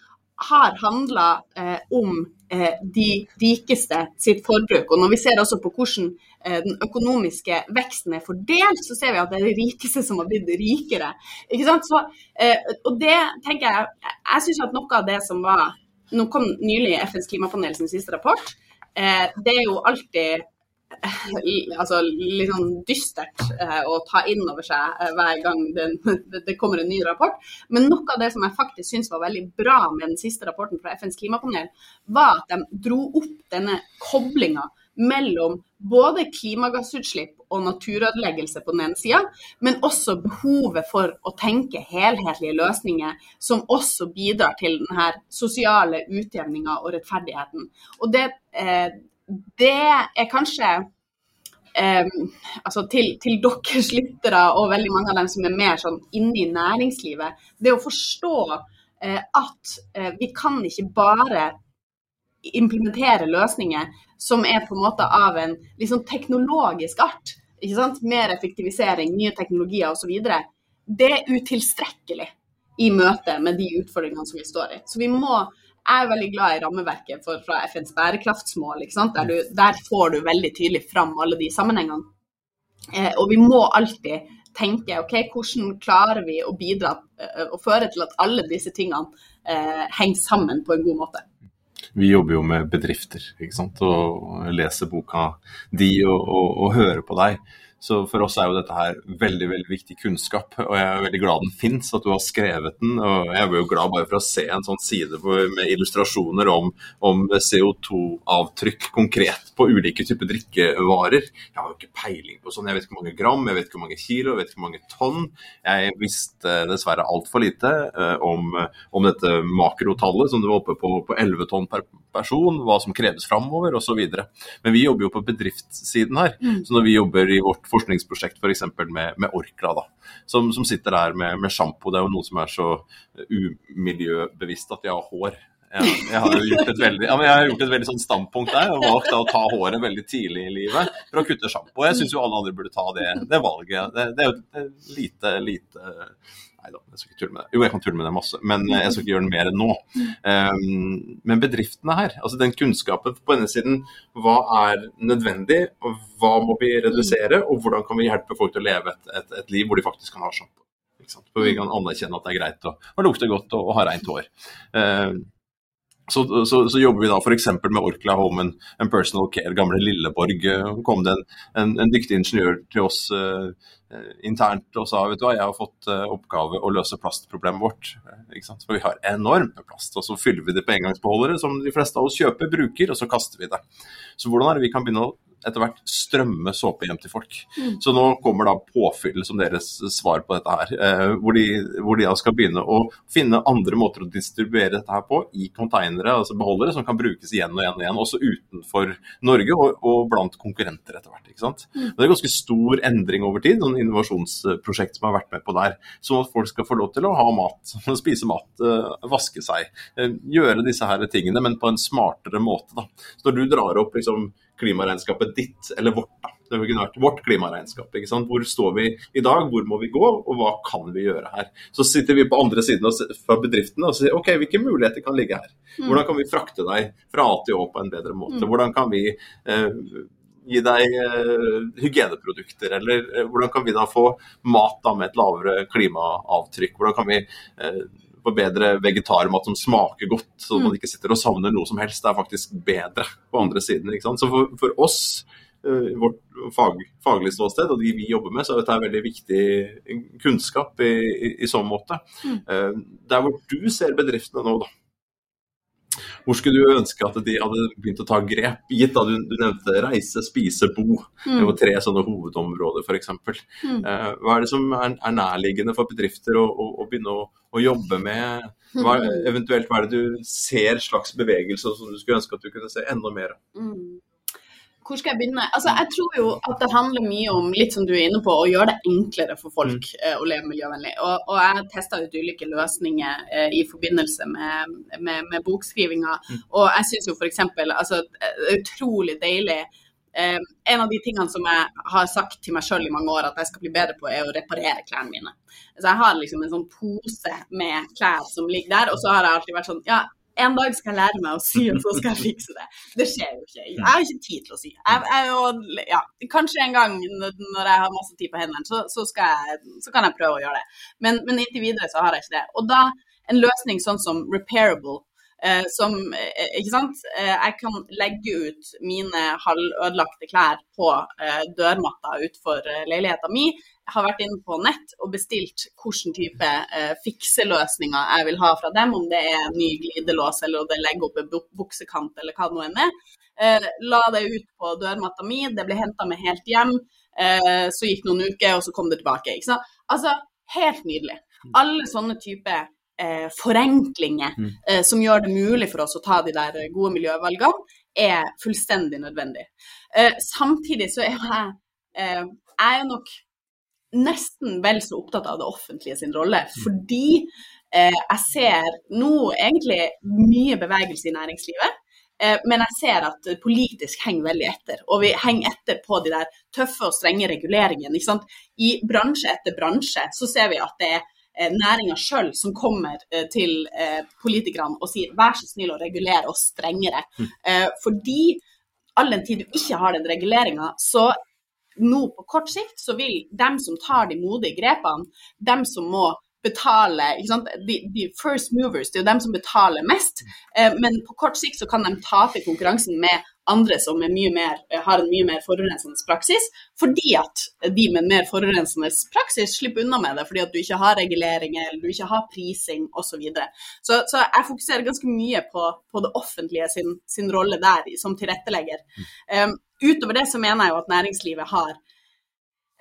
[SPEAKER 3] har handla eh, om eh, de rikeste sitt forbruk. Og når vi ser også på hvordan eh, den økonomiske veksten er fordelt, så ser vi at det er de rikeste som har blitt rikere. Ikke? Så, og det tenker jeg Jeg syns at noe av det som var Nå kom nylig FNs klimapanel sin siste rapport. det er jo alltid altså, litt sånn dystert eh, å ta inn over seg eh, hver gang det, det, kommer en ny rapport. Men noe av det som jeg faktisk syns var veldig bra med den siste rapporten fra FNs klimapanel, var at de dro opp denne koblinga mellom både klimagassutslipp og naturødeleggelse på den ene sida, men også behovet for å tenke helhetlige løsninger som også bidrar til denne sosiale utjevninga og rettferdigheten. Og det, eh, det er kanskje eh, altså til, til, deres lyttere og veldig mange av dem som er mer sånn inne i næringslivet, det å forstå eh, at eh, vi kan ikke bare implementere løsninger som er på en måte av en liksom teknologisk art. ikke sant? Mer effektivisering, nye teknologier osv. Det er utilstrekkelig i møte med de utfordringene som vi står i. Så vi må jeg er veldig glad i rammeverket for, fra FNs bærekraftsmål. Der, du, der, får du veldig tydelig fram alle de sammenhengene. Eh, og vi må alltid tenke ok, hvordan klarer vi å bidra eh, og føre til at alle disse tingene eh, henger sammen på en god måte.
[SPEAKER 4] Vi jobber jo med bedrifter ikke sant? og leser boka di og, og, og hører på deg
[SPEAKER 1] Så for oss er jo dette her veldig veldig viktig kunnskap, og jeg er veldig glad den fins, at du har skrevet den. og Jeg er jo glad bare for å se en sånn side med illustrasjoner om, om CO2-avtrykk konkret på ulike typer drikkevarer. Jeg har jo ikke peiling på sånn, jeg vet ikke hvor mange gram, jeg vet ikke hvor mange kilo, jeg vet ikke hvor mange tonn. Jeg visste dessverre altfor lite uh, om, om, dette makrotallet, som det var oppe på, på 11 tonn per person, hva som kreves framover osv. Men vi jobber jo på bedriftssiden her. Mm. så når vi jobber i vårt forskningsprosjekt f.eks. For med, med Orkla, da, som, som sitter der med, med sjampo. Det er jo noe som er så umiljøbevisst at de har hår. Jeg, jeg, har gjort et veldig, ja, gjort et veldig sånn standpunkt der og valgt å ta håret veldig tidlig i livet for å kutte sjampo. Jeg syns jo alle andre burde ta det, det valget. Det, det, er jo lite, lite Nei da, jeg skal ikke tulle med det. Jo, jeg kan tulle med det masse, men jeg skal ikke gjøre det mer enn nå. Um, men bedriftene her, altså den kunnskapen på denne siden, hva er nødvendig, og hva må vi redusere, og hvordan kan vi hjelpe folk til å leve et, et, et liv hvor de faktisk kan ha sjampo? For vi kan anerkjenne at det er greit å, å lukte godt og, og ha rent hår. Uh, så, så, så, jobber vi da f.eks. med Orkla Home and, Personal Care, gamle Lilleborg. kom det en, en, en dyktig ingeniør til oss uh, internt og sa vet du hva, jeg har fått uh, oppgave å løse plastproblemet vårt. Ikke sant? For vi har enormt med plast, og så fyller vi det på engangsbeholdere som de fleste av oss kjøper, bruker, og så kaster vi det. Så hvordan er det vi kan begynne å etter hvert strømme såpe hjem til folk. Mm. Så nå kommer da påfyll som deres svar på dette her. Eh, hvor, de, hvor de da skal begynne å finne andre måter å distribuere dette her på i konteinere, altså beholdere, som kan brukes igjen og igjen og igjen, også utenfor Norge og, og blant konkurrenter etter hvert. ikke sant? Mm. Det er ganske stor endring over tid, noen innovasjonsprosjekt som har vært med på der. Sånn at folk skal få lov til å ha mat, spise mat, eh, vaske seg. Eh, gjøre disse her tingene, men på en smartere måte. da. Så når du drar opp liksom klimaregnskapet ditt eller vårt. da. Det kunne vært vårt klimaregnskap. ikke sant? Hvor står vi i dag, hvor må vi gå, og hva kan vi gjøre her? Så sitter vi på andre siden fra bedriftene og sier ok, hvilke muligheter kan ligge her? Mm. Hvordan kan vi frakte deg fra A til Å på en bedre måte? Mm. Hvordan kan vi eh, gi deg eh, hygieneprodukter, eller eh, hvordan kan vi da få mat da med et lavere klimaavtrykk? Hvordan kan vi eh, på bedre vegetarmat som smaker godt, så man mm. ikke sitter og savner noe som helst. Det er faktisk bedre på andre siden. ikke sant? Så for, for oss, uh, vårt fag, faglige ståsted og de vi jobber med, så er dette veldig viktig kunnskap i, i, i sånn måte. Mm. Uh, der hvor du ser bedriftene nå, da hvor skulle du ønske at de hadde begynt å ta grep, gitt da du, du nevnte reise, spise, bo. Mm. Det var tre sånne hovedområder f.eks. Mm. Eh, hva er det som er, er nærliggende for bedrifter å, å, å begynne å, å, jobbe med? Hva, mm. eventuelt hva er det du ser slags bevegelse som du skulle ønske at du kunne se enda mer av?
[SPEAKER 3] Mm. Hvor skal jeg begynne? Altså, jeg tror jo at det handler mye om litt som du er inne på, å gjøre det enklere for folk mm. eh, å leve miljøvennlig. Og, og jeg testa ut ulike løsninger eh, i forbindelse med, med, med bokskrivinga. Mm. Og jeg syns jo f.eks. altså det er utrolig deilig eh, En av de tingene som jeg har sagt til meg sjøl i mange år at jeg skal bli bedre på, er å reparere klærne mine. Så jeg har liksom en sånn pose med klær som ligger der, og så har jeg alltid vært sånn Ja, en dag skal jeg lære meg å sy, og så skal jeg fikse det. Det skjer jo ikke. Jeg har ikke tid til å sy. Ja, kanskje en gang når jeg har masse tid på hendene, så, så, så, kan jeg prøve å gjøre det. Men, men, inntil videre så har jeg ikke det. Og da en løsning sånn som repairable, eh, som eh, Ikke sant. Eh, jeg kan legge ut mine halvødelagte klær på eh, dørmatta utenfor eh, leiligheta mi har vært inne på nett og bestilt hvilken type eh, fikseløsninger jeg vil ha fra dem, om det er ny glidelås eller om det legger opp en buksekant eller hva det nå enn er. Eh, la det ut på dørmatta mi, det ble henta med helt hjem. Eh, så gikk noen uker, og så kom det tilbake. Altså, helt nydelig. Alle sånne type eh, forenklinger mm. eh, som gjør det mulig for oss å ta de der gode miljøvalgene, er fullstendig nødvendig. Eh, samtidig så er jeg, jeg er nok nesten vel så opptatt av det offentlige sin rolle. Mm. Fordi eh, jeg ser nå egentlig mye bevegelse i næringslivet. Eh, men jeg ser at politisk henger veldig etter. Og vi henger etter på de der tøffe og strenge reguleringene. I bransje etter bransje så ser vi at det er eh, næringa sjøl som kommer eh, til eh, politikerne og sier vær så snill å regulere oss strengere. Mm. Fordi all den tid du ikke har den reguleringa, så nå på kort sikt så vil dem som tar de modige grepene, dem som må betaler de, de, first movers, det er jo dem som betaler mest. Eh, men på kort sikt så kan de tape konkurransen med andre som mer, har en mye mer forurensende praksis, fordi at de med en mer forurensende praksis slipper unna med det, fordi at du ikke har reguleringer, eller du ikke har prising osv. Så, videre. så Så jeg fokuserer ganske mye på, på det offentlige sin, sin, rolle der som tilrettelegger. Um, utover det så mener jeg jo at næringslivet har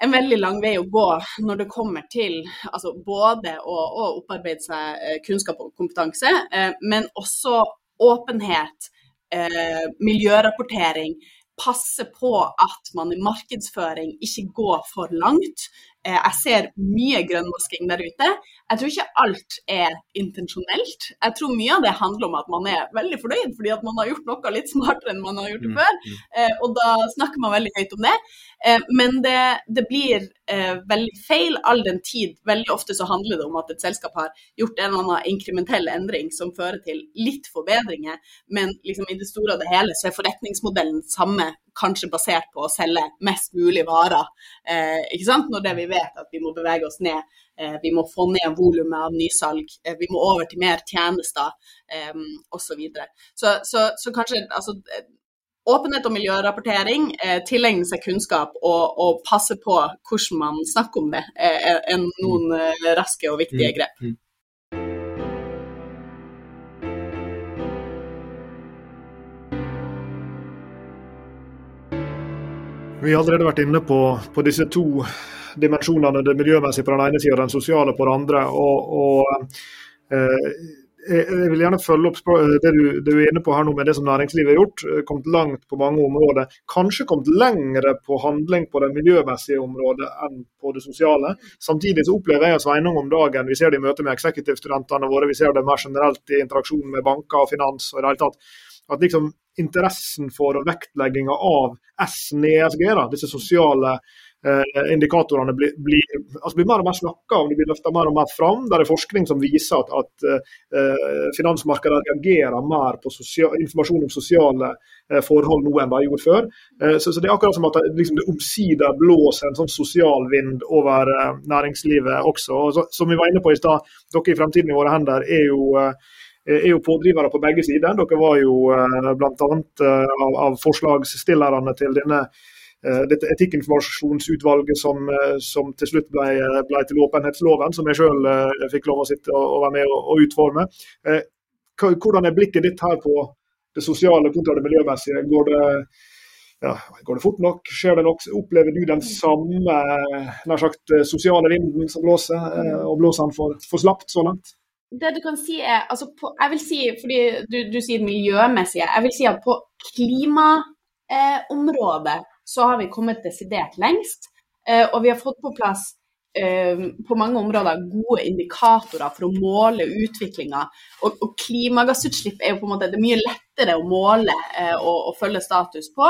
[SPEAKER 3] en veldig lang vei å gå når det kommer til altså både å, å opparbeide seg eh, kunnskap og kompetanse, eh, men også åpenhet, eh, miljørapportering, passe på at man i markedsføring ikke går for langt. Eh, jeg ser mye grønnvasking der ute. Jeg tror ikke alt er intensjonelt. Jeg tror mye av det handler om at man er veldig fornøyd fordi at man har gjort noe litt smartere enn man har gjort det mm, før. Mm. Eh, og da snakker man veldig høyt om det. Eh, men det, det blir veldig feil all den tid. Veldig ofte så handler det om at et selskap har gjort en eller annen inkrementell endring som fører til litt forbedringer, men liksom i det store og det hele så er forretningsmodellen samme kanskje basert på å selge mest mulig varer. Eh, ikke sant? Når det vi vet at vi må bevege oss ned, eh, vi må få ned volumet av nysalg, eh, vi må over til mer tjenester eh, osv. Så, så Så så kanskje altså, Åpenhet og miljørapportering, eh, tilegne seg kunnskap og, og, passe på hvordan man snakker om det, er, er noen raske og viktige mm, grep.
[SPEAKER 2] Vi har allerede vært inne på, på disse to dimensjonene, det miljømessige på den ene sida og den sosiale på den andre. og, og eh, jeg vil gjerne følge opp det du, det du, er inne på her nå med det som næringslivet har gjort. Eh, kommet langt på mange områder. Kanskje kommet lengre på handling på det miljømessige området enn på det sosiale. Samtidig så opplever jeg og Sveinung om dagen, vi ser det i møte med eksekutivstudentene våre, vi ser det mer generelt i interaksjon med banker og finans og i det hele tatt, at liksom interessen for og vektlegginga av S-en i ESG, da, disse sosiale eh, indikatorene, blir, blir, altså blir, mer og mer snakka om, de blir løfta mer og mer fram. Det er forskning som viser at, at eh, finansmarkedet reagerer mer på sosial, informasjon om sosiale eh, forhold nå enn de gjorde før. Eh, så, så, Det er akkurat som at det, liksom, det omsider blåser en sånn sosial vind over eh, næringslivet også. Og så, som vi var inne på i stad, dere i Fremtiden i våre hender er jo Eh, er jo pådrivere på begge sider. Dere var jo eh, bl.a. Eh, av, av forslagsstillerne til denne dette etikkinformasjonsutvalget som, som, til slutt ble, ble, til åpenhetsloven, som jeg selv fikk lov å sitte og være med og, og utforme. Hvordan er blikket ditt her på det sosiale kontra det miljømessige? Går det, ja, går det fort nok? Skjer det nok? Opplever du den samme nær sagt, sosiale vinden som blåser, og blåser den for, for slapt så langt?
[SPEAKER 3] Det du kan si er altså på, Jeg vil si, fordi du, du sier miljømessige, jeg vil si at på klimaområdet eh, så har vi kommet desidert lengst. Eh, og vi har fått på plass eh, på mange områder gode indikatorer for å måle utviklinga. Og, og, klimagassutslipp er jo på en måte det er mye lettere å måle og, og følge status på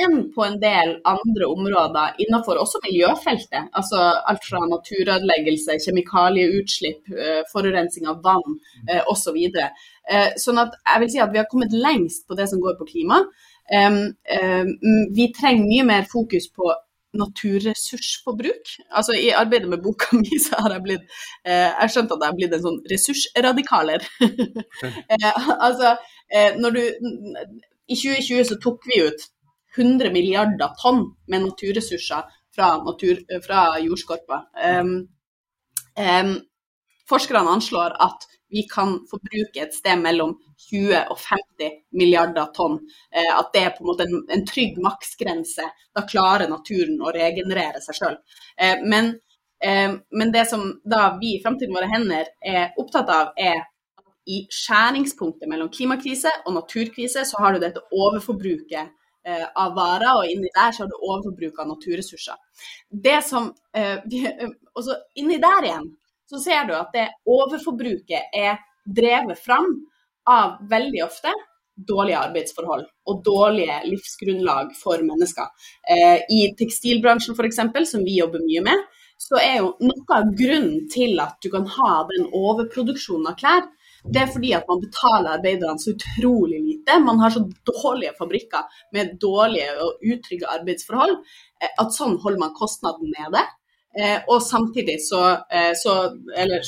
[SPEAKER 3] enn på en del andre områder innenfor også miljøfeltet. Altså alt fra naturødeleggelse, kjemikalieutslipp, eh, forurensning av vann eh, osv. Så videre. sånn at jeg vil si at vi har kommet lengst på det som går på klima. Vi trenger mye mer fokus på naturressursforbruk. Altså I arbeidet med boka mi så har jeg blitt eh, Jeg skjønt at jeg har blitt en sånn ressursradikaler. eh, altså, eh, når du I 2020 så tok vi ut 100 milliarder tonn med naturressurser fra, natur, fra jordskorpa. Um, um, forskerne anslår at vi kan forbruke et sted mellom 20 og 50 milliarder tonn. Uh, at det er på en måte en, en trygg maksgrense. Da klarer naturen å regenerere seg sjøl. Uh, men, uh, men, det som da vi i Framtiden våre hender er opptatt av, er at i skjæringspunktet mellom klimakrise og naturkrise, så har du dette overforbruket eh, av varer, og inni der så har du overforbruk av naturressurser. Det som, eh, også Inni der igjen så ser du at det overforbruket er drevet fram av veldig ofte dårlige arbeidsforhold og dårlige livsgrunnlag for mennesker. Eh, I tekstilbransjen f.eks., som vi jobber mye med, så er jo noe av grunnen til at du kan ha den overproduksjonen av klær, det er fordi at man betaler arbeiderne så utrolig lite. Man har så dårlige fabrikker med dårlige og utrygge arbeidsforhold eh, at sånn holder man kostnaden nede. Eh, og samtidig så, eh, så Eller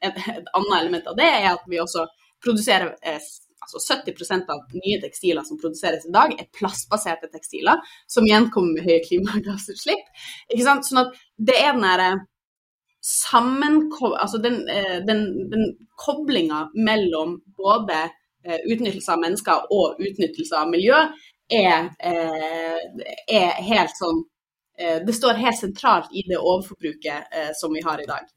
[SPEAKER 3] et, et, annet element av det er at vi også produserer altså 70% av nye tekstiler som produseres i dag, er plastbaserte tekstiler, som igjen kommer med høye klimagassutslipp. Ikke sant? Sånn at det er den derre sammenkob... Altså den, eh, den, den koblinga mellom både eh, utnyttelse av mennesker og utnyttelse av miljø er, er helt sånn Eh, det står helt sentralt i det overforbruket eh, som vi har i dag.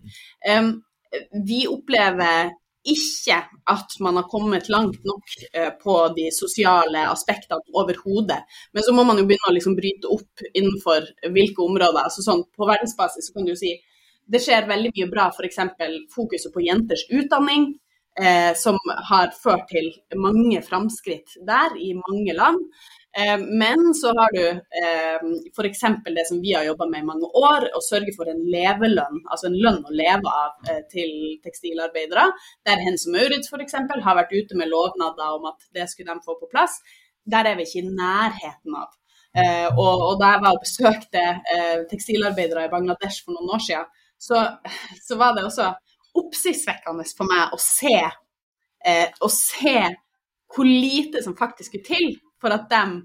[SPEAKER 3] Vi opplever ikke at man har kommet langt nok eh, på de sosiale aspektene overhodet. Men så må man jo begynne å liksom bryte opp innenfor hvilke områder. Altså sånn, på verdensbasis kan du jo si det skjer veldig mye bra, f.eks. fokuset på jenters utdanning. Eh, som har ført til mange framskritt der i mange land. Eh, men så har du eh, f.eks. det som vi har jobba med i mange år, å sørge for en levelønn, altså en lønn å leve av eh, til tekstilarbeidere. Der Hense Maurits f.eks. har vært ute med lovnader om at det skulle de få på plass. Der er vi ikke i nærheten av. og, og da jeg var og besøkte tekstilarbeidere i Bangladesh for noen år siden, så, så var det også oppsiktsvekkende for meg å se, å se hvor lite som faktisk skulle til for at de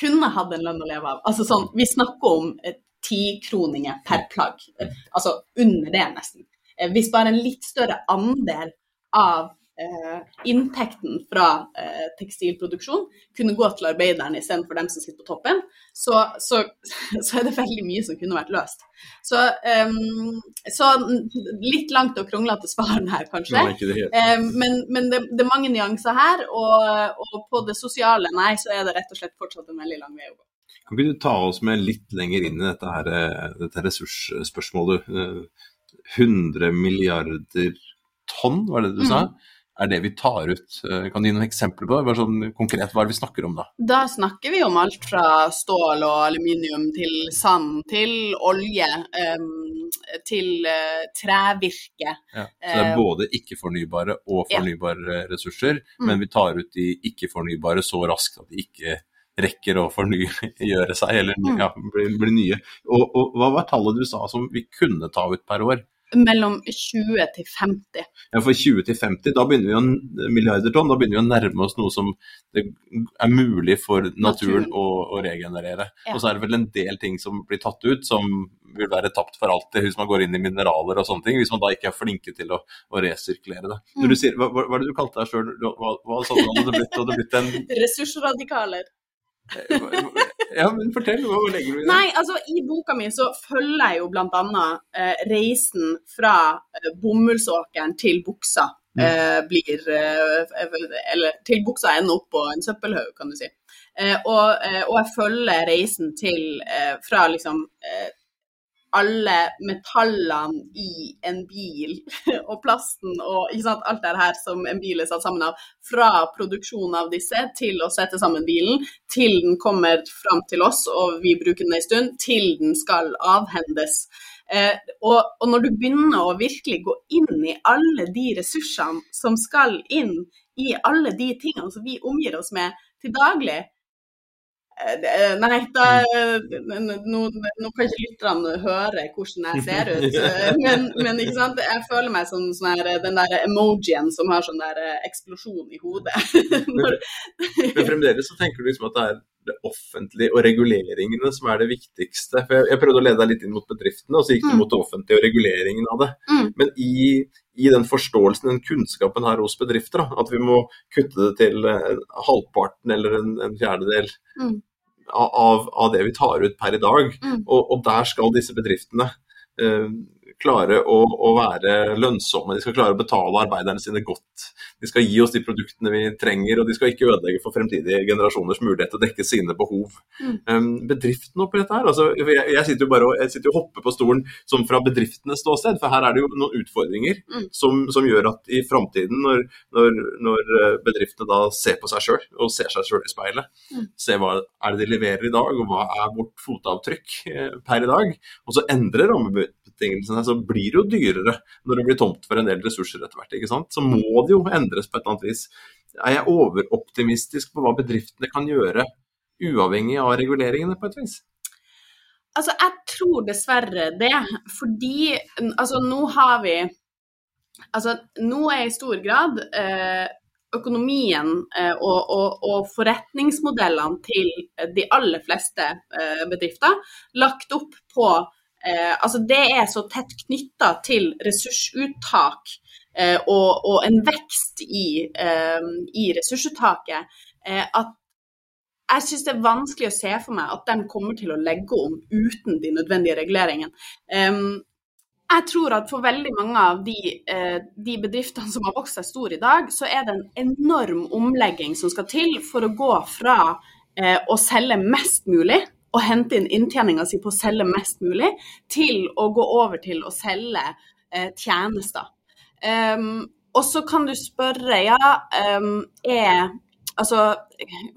[SPEAKER 3] kunne hatt en lønn å leve av. Altså sånn, Vi snakker om eh, tikroninger per plagg. Eh, altså under det, nesten. Eh, hvis bare en litt større andel av eh, inntekten fra eh, tekstilproduksjon kunne gå til arbeiderne istedenfor dem som sitter på toppen, så, så, så, er det veldig mye som kunne vært løst. Så, um, så litt langt og kronglete svaren her, kanskje. Um, men, men det, det, er mange nyanser her, og, og, på det sosiale, nei, så er det rett og slett fortsatt en veldig lang vei å gå.
[SPEAKER 1] Kan ikke du ta oss med litt lenger inn i dette, her, eh, dette ressursspørsmålet? 100 milliarder tonn, var det du sa? Mm er det vi tar ut? Eh, kan du gi noen eksempler på det? Bare sånn konkret, Hva er det vi snakker om da?
[SPEAKER 3] Da snakker vi om alt fra stål og aluminium til sand, til olje, um, til uh, trevirke.
[SPEAKER 1] Ja, så det er eh, både ikke-fornybare og fornybare ja. ressurser, mm. men vi tar ut de ikke-fornybare så raskt at de ikke rekker å fornygjøre seg, eller mm. ja, bli, bli nye. Og, og, hva var tallet du sa som vi kunne ta ut per år?
[SPEAKER 3] Mellom 20 til 50.
[SPEAKER 1] Ja, for 20 til 50, da begynner vi å milliarder tonn, da begynner vi å nærme oss noe som det er mulig for naturen. Å, å, regenerere. Ja. Og så er det vel en del ting som blir tatt ut som vil være tapt for alltid hvis man går inn i mineraler og sånne ting, hvis man da ikke er flinke til å, å resirkulere det. Mm. Sier, hva, hva, er det du kalte deg sjøl? Hva, hva sånn hadde det blitt? Hadde blitt en
[SPEAKER 3] Ressursradikaler.
[SPEAKER 1] Ja, men fortell, hva legger du i det?
[SPEAKER 3] Nei, altså I boka mi så følger jeg jo bl.a. Eh, reisen fra eh, bomullsåkeren til buksa. Mm. Eh, blir eh, Eller til buksa ender opp på en søppelhaug, kan du si. Eh, og, eh, og, jeg følger reisen til fra liksom alle metallene i en bil, og plasten og sant, alt det her som en bil er satt sammen av, fra produksjonen av disse til å sette sammen bilen, til den kommer fram til oss og vi bruker den en stund, til den skal avhendes. Eh, og, og, når du begynner å virkelig gå inn i alle de ressursene som skal inn i alle de tingene som vi omgir oss med til daglig, nei, da, nå, nå, kan ikke lytterne høre hvordan jeg ser ut. Eh, men, men jeg føler meg som sånn her, den der emojien som har sånn der eh, eksplosjon i hodet.
[SPEAKER 1] men, men fremdeles så tenker du liksom at det er det offentlige og reguleringene som er det viktigste. For jeg, jeg prøvde å lede deg litt inn mot bedriftene, og så gikk du mm. mot det offentlige og reguleringen av det. Mm. Men i, i, den forståelsen, den kunnskapen her hos bedrifter, da, at vi må kutte det til halvparten eller en, en fjerdedel. Mm av, av, det vi tar ut per i dag. Mm. Og, og, der skal disse bedriftene eh, klare å, å, være lønnsomme, de skal klare å betale arbeiderne sine godt. De skal gi oss de produktene vi trenger, og de skal ikke ødelegge for fremtidige generasjoners mulighet til å dekke sine behov. Mm. Um, bedriften oppi dette her, altså, jeg, jeg, sitter jo bare og, sitter og hopper på stolen som fra bedriftenes ståsted, for her er det jo noen utfordringer mm. som, som, gjør at i framtiden, når, når, når, eh, bedriftene da ser på seg sjøl og ser seg sjøl i speilet, mm. ser hva er det de leverer i dag, og hva er vårt fotavtrykk eh, per i dag, og så endrer rammebetingelsene så blir det jo dyrere når det blir tomt for en del ressurser etter hvert. ikke sant? Så må det jo endres på et eller annet vis. Er jeg overoptimistisk på hva bedriftene kan gjøre, uavhengig av reguleringene på et vis?
[SPEAKER 3] Altså, jeg tror dessverre det. Fordi altså, nå har vi Altså, nå er i stor grad eh, økonomien eh, og, og, og, forretningsmodellene til de aller fleste eh, bedrifter lagt opp på Altså, det er så tett knytta til ressursuttak eh, og, og, en vekst i, eh, i ressursuttaket at jeg syns det er vanskelig å se for meg at de kommer til å legge om uten de nødvendige reguleringene. Jeg tror at for veldig mange av de, de, bedriftene som har vokst seg store i dag, så er det en enorm omlegging som skal til for å gå fra å selge mest mulig og hente inn inntjeninga si på å selge mest mulig, til å gå over til å selge eh, tjenester. Um, og så kan du spørre, ja, um, er Altså,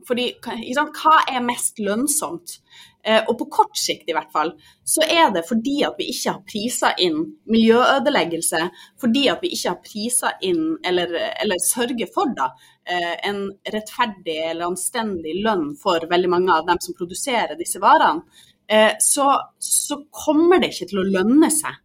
[SPEAKER 3] fordi, hva er mest lønnsomt? Eh, og på kort sikt i hvert fall, så er det fordi at vi ikke har prisa inn miljøødeleggelse, fordi at vi ikke har prisa inn, eller, eller sørger for da, eh, en rettferdig eller anstendig lønn for veldig mange av dem som produserer disse varene, eh, så, så kommer det ikke til å lønne seg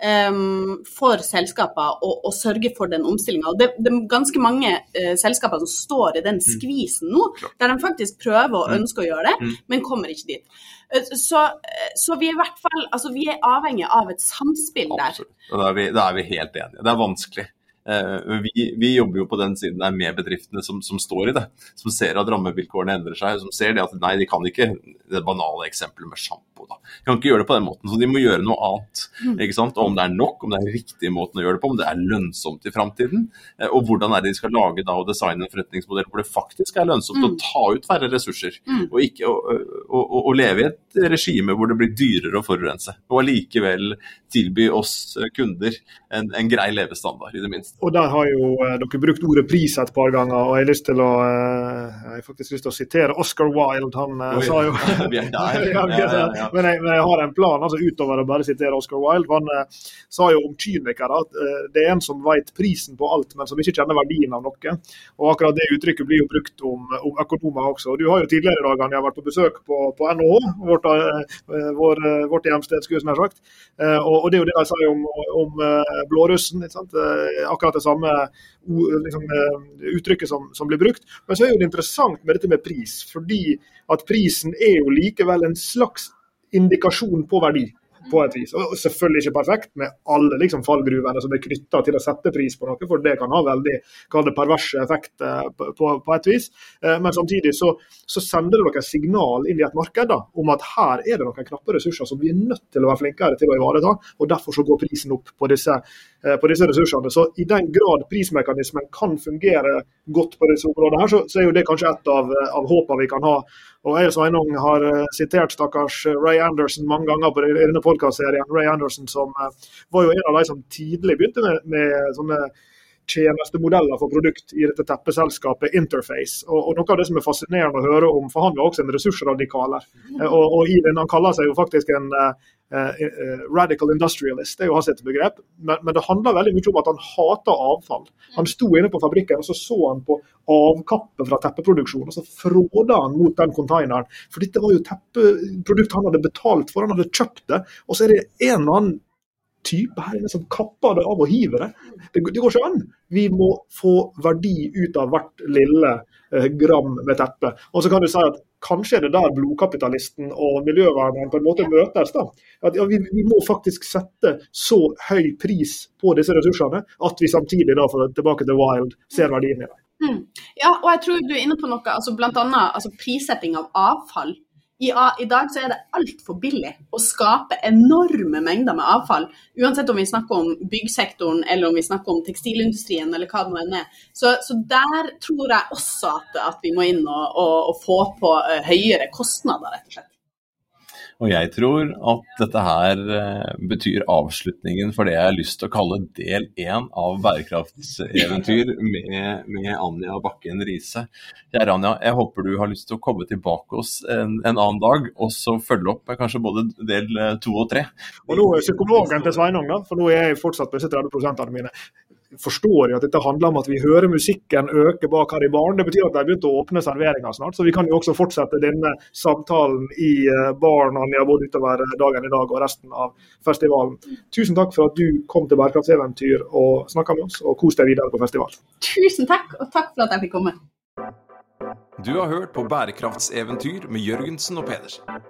[SPEAKER 3] for selskaper å, å, sørge for den omstillinga. Det, det, er ganske mange uh, selskaper som står i den mm. skvisen nå, der de faktisk prøver og mm. ønsker å gjøre det, mm. men kommer ikke dit. Eh, så, eh, så, vi er i hvert fall altså vi er avhengig av et samspill der.
[SPEAKER 1] Absolutt. Da er, vi, da er vi helt enige. Det er vanskelig. Vi, vi, jobber jo på den siden der med bedriftene som, som, står i det. Som ser at rammevilkårene endrer seg. Som ser det at nei, de kan ikke Det banale eksempelet med sjampo. De kan ikke gjøre det på den måten, så de må gjøre noe annet. Mm. ikke sant? Og Om det er nok, om det er riktig måten å gjøre det på, om det er lønnsomt i framtiden. Eh, og hvordan er det de skal lage da og designe en forretningsmodell hvor det faktisk er lønnsomt mm. å ta ut færre ressurser. Mm. Og ikke å, leve i et regime hvor det blir dyrere å forurense. Og allikevel tilby oss kunder en, en grei levestandard, i det minste.
[SPEAKER 2] Og der har jo eh, dere brukt ordet pris et par ganger, og jeg har lyst til å, eh, jeg har faktisk lyst til å sitere Oscar Wilde. Han eh, sa jo Vi er der. ja, men, jeg, men, jeg, har en plan altså utover å bare sitere Oscar Wilde. Han uh, sa jo om kynikere at det er en som vet prisen på alt, men som ikke kjenner verdien av noe. Og akkurat det uttrykket blir jo brukt om, om økonomer også. Du har jo tidligere i dag han har vært på besøk på, på NHH, vårt, vår, vårt hjemsted, skulle jeg sagt. Og, og, det er jo det de sier om, om blårussen. ikke sant? Akkurat det samme liksom, eh, uttrykket som, som, blir brukt. Men så er det interessant med dette med pris, fordi at prisen er jo likevel en slags indikasjon på verdi på et vis. Og selvfølgelig ikke perfekt med alle liksom, fallgruvene som er knytta til å sette pris på noe, for det kan ha veldig det, perverse effekter på, på, på, et vis. Eh, men samtidig så, så sender det noen signal inn i et marked da, om at her er det noen knappe ressurser som vi er nødt til å være flinkere til å ivareta, og derfor så går prisen opp på disse, eh, på disse ressursene. Så i den grad prismekanismen kan fungere godt på disse områdene, her, så, så er jo det kanskje et av, av håpene vi kan ha og jeg og Sveinung har sitert stakkars eh, Ray Anderson mange ganger på denne podkastserien. Ray Anderson som uh, var jo en av de som tidlig begynte med, med sånne tjenestemodeller for produkt i dette teppeselskapet Interface. Og, og, Noe av det som er fascinerende å høre om, for han var også en ressursradikal. Uh, og, og den, Han kaller seg jo faktisk en uh, uh, radical industrialist, det er jo hans et begrep. Men, men, det handler veldig mye om at han hater avfall. Han sto inne på fabrikken og så så han på avkappet fra teppeproduksjon. og Så fråda han mot den containeren. For dette var jo teppeprodukt han hadde betalt for, han hadde kjøpt det. Og så er det en eller annen type her inne som kapper det av og hiver det. Det, det går ikke an. Vi må få verdi ut av hvert lille eh, gram med teppe. Og så kan du si at kanskje er det der blodkapitalisten og miljøverneren på en måte møtes. da. At ja, vi, vi, må faktisk sette så høy pris på disse ressursene at vi samtidig da, for tilbake til Wild, ser verdien i dem.
[SPEAKER 3] Mm. Ja, og jeg tror du er inne på noe, altså bl.a. Altså prissetting av avfall i, I, dag så er det altfor billig å skape enorme mengder med avfall. Uansett om vi snakker om byggsektoren eller om vi snakker om tekstilindustrien eller hva det nå enn er. Så, så, der tror jeg også at, at vi må inn og, og, og få på uh, høyere kostnader, rett og slett.
[SPEAKER 1] Og jeg tror at dette her eh, betyr avslutningen for det jeg har lyst til å kalle del én av bærekraftseventyr med, med, Anja Bakken Riise. Kjære Anja, jeg håper du har lyst til å komme tilbake oss en, en annen dag, og så følge opp med kanskje både del eh, to og tre.
[SPEAKER 2] Og nå er psykologen til Sveinung, da, for nå er jeg fortsatt på disse 30 av mine. Forstår jo at dette handler om at vi hører musikken øke bak her i baren. Det betyr at de har begynt å åpne serveringa snart, så vi kan jo også fortsette denne samtalen i eh, baren Anja, både utover dagen i dag og resten av festivalen. Tusen takk for at du kom til Bærekraftseventyr og snakka med oss, og kos deg videre på festival.
[SPEAKER 3] Tusen takk, og takk for at jeg fikk komme.
[SPEAKER 1] Du har hørt på Bærekraftseventyr med Jørgensen og Pedersen.